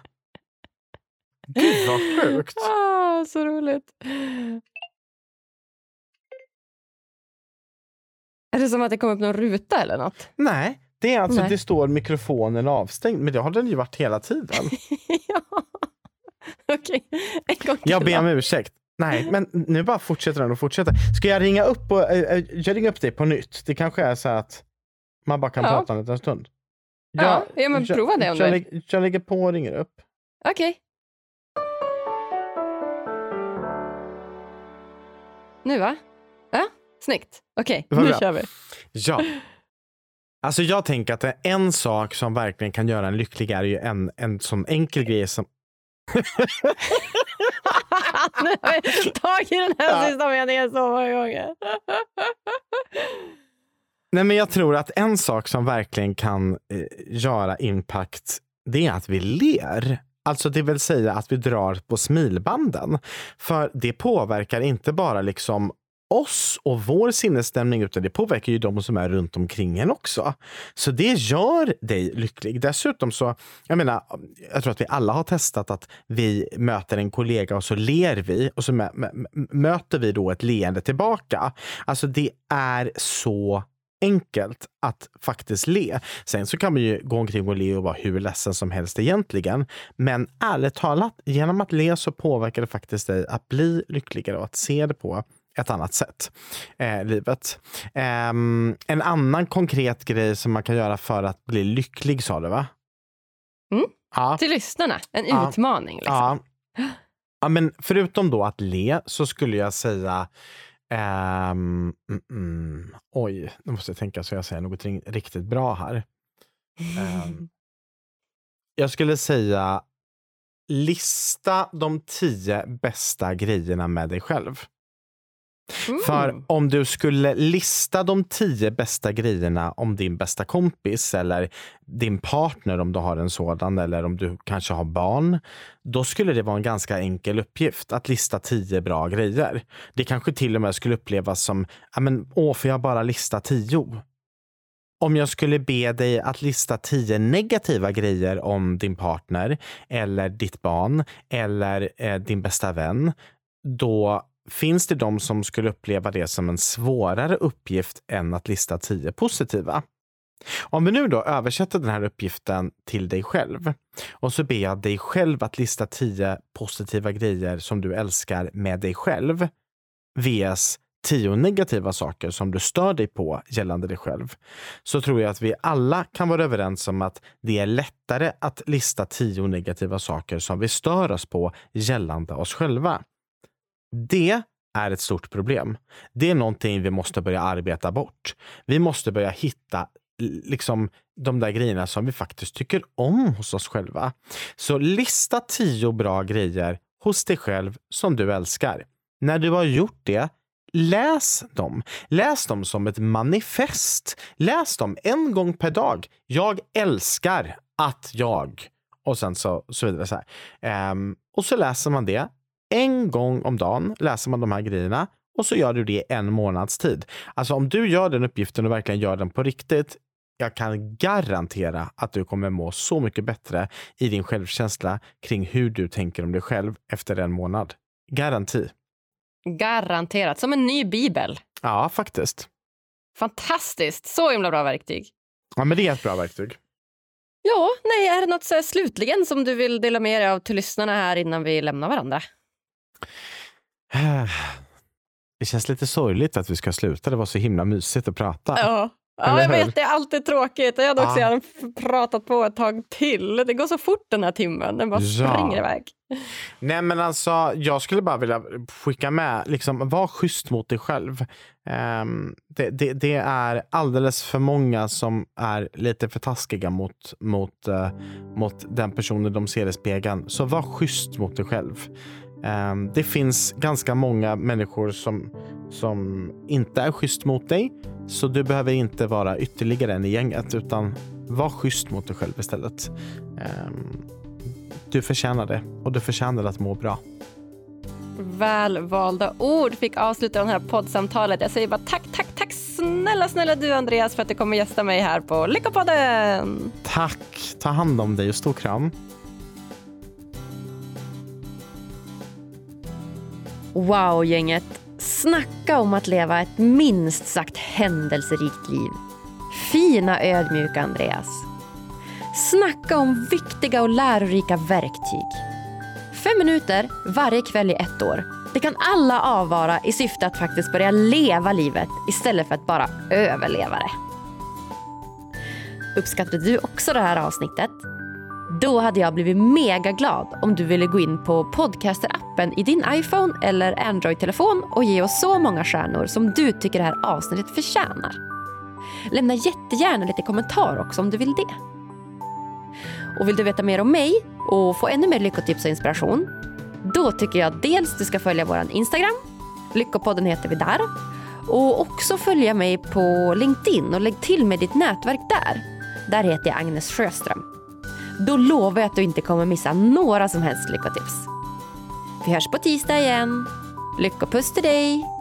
Gud vad sjukt. Ah, så roligt. Är det som att det kom upp någon ruta eller något? Nej, det är alltså Nej. det står mikrofonen avstängd. Men det har den ju varit hela tiden. ja. Okej, en gång Jag till ber om ursäkt. Nej, men nu bara fortsätter den och fortsätter. Ska jag ringa upp och, äh, jag ringer upp dig på nytt? Det kanske är så att man bara kan Ja. prata en liten stund. Ja, ja, men jag, prova det om jag, du- lägger- jag lägger på och ringer upp. Okej. Nu va? Ja, snyggt. Okej, Vad nu bra. kör vi. Ja. Alltså jag tänker att en sak som verkligen kan göra en lycklig är ju en, en sån enkel grej som... nu har vi tagit den här Ja. sista meningen så många gånger. Nej, men jag tror att en sak som verkligen kan eh, göra impact, det är att vi ler. Alltså det vill säga att vi drar på smilbanden. För det påverkar inte bara liksom oss och vår sinnesstämning utan det påverkar ju de som är runt omkring en också. Så det gör dig lycklig. Dessutom så, jag menar, jag tror att vi alla har testat att vi möter en kollega och så ler vi och så möter vi då ett leende tillbaka. Alltså det är så enkelt att faktiskt le. Sen så kan man ju gå omkring och le och vara hur ledsen som helst egentligen. Men ärligt talat, genom att le så påverkar det faktiskt dig att bli lyckligare och att se det på ett annat sätt. Eh, livet. Ehm, en annan konkret grej som man kan göra för att bli lycklig sa du va? Mm. Ja. Till lyssnarna, en Ja. utmaning. Liksom. Ja. ja, men förutom då att le så skulle jag säga ehm, mm, mm, oj, nu måste jag tänka så jag säger något riktigt bra här. Ehm, jag skulle säga lista de tio bästa grejerna med dig själv. Mm. För om du skulle lista de tio bästa grejerna om din bästa kompis eller din partner om du har en sådan eller om du kanske har barn. Då skulle det vara en ganska enkel uppgift att lista tio bra grejer. Det kanske till och med skulle upplevas som, ja men åh, får jag bara lista tio? Om jag skulle be dig att lista tio negativa grejer om din partner eller ditt barn eller eh, din bästa vän, då finns det de som skulle uppleva det som en svårare uppgift än att lista tio positiva. Om vi nu då översätter den här uppgiften till dig själv och så ber jag dig själv att lista tio positiva grejer som du älskar med dig själv vs tio negativa saker som du stör dig på gällande dig själv, så tror jag att vi alla kan vara överens om att det är lättare att lista tio negativa saker som vi stör oss på gällande oss själva. Det är ett stort problem. Det är någonting vi måste börja arbeta bort. Vi måste börja hitta liksom de där grejerna som vi faktiskt tycker om hos oss själva. Så lista tio bra grejer hos dig själv som du älskar. När du har gjort det, läs dem. Läs dem som ett manifest. Läs dem en gång per dag. Jag älskar att jag... Och sen så, så vidare. Så um, och så läser man det en gång om dagen läser man de här grejerna och så gör du det en månads tid. Alltså om du gör den uppgiften och verkligen gör den på riktigt, jag kan garantera att du kommer må så mycket bättre i din självkänsla kring hur du tänker om dig själv efter en månad. Garanti. Garanterat. Som en ny bibel. Ja, faktiskt. Fantastiskt. Så himla bra verktyg. Ja, men det är ett bra verktyg. Ja, nej, är det något så slutligen som du vill dela med dig av till lyssnarna här innan vi lämnar varandra? Det känns lite sorgligt att vi ska sluta. Det var så himla mysigt att prata. Ja, ja jag vet. Det är alltid tråkigt. Jag hade också ja. pratat på ett tag till. Det går så fort den här timmen. Den bara ja. springer iväg. Nej, men alltså, jag skulle bara vilja skicka med, liksom, var schysst mot dig själv. Um, det, det, det, är alldeles för många som är lite för taskiga mot, mot, uh, mot den personen de ser i spegeln. Så var schysst mot dig själv. Um, det finns ganska många människor som, som inte är schysst mot dig. Så du behöver inte vara ytterligare en i gänget utan var schysst mot dig själv istället. Um, du förtjänar det och du förtjänar att må bra. Välvalda ord fick avsluta det här poddsamtalet. Jag säger bara tack, tack, tack snälla, snälla du Andreas för att du kommer gästa mig här på Lyckopodden. Tack, ta hand om dig och stor kram. Wow, gänget. Snacka om att leva ett minst sagt händelserikt liv. Fina ödmjuka Andreas. Snacka om viktiga och lärorika verktyg. Fem minuter varje kväll i ett år. Det kan alla avvara i syfte att faktiskt börja leva livet istället för att bara överleva det. Uppskattade du också det här avsnittet? Då hade jag blivit mega glad om du ville gå in på Podcaster-appen i din iPhone eller Android-telefon och ge oss så många stjärnor som du tycker det här avsnittet förtjänar. Lämna jättegärna lite kommentar också om du vill det. Och vill du veta mer om mig och få ännu mer lyckotips och inspiration? Då tycker jag dels du ska följa vår Instagram. Lyckopodden heter vi där. Och också följa mig på LinkedIn och lägg till med ditt nätverk där. Där heter jag Agnes Sjöström. Då lovar jag att du inte kommer missa några som helst lyckotips. Vi hörs på tisdag igen. Lyckopuss till dig!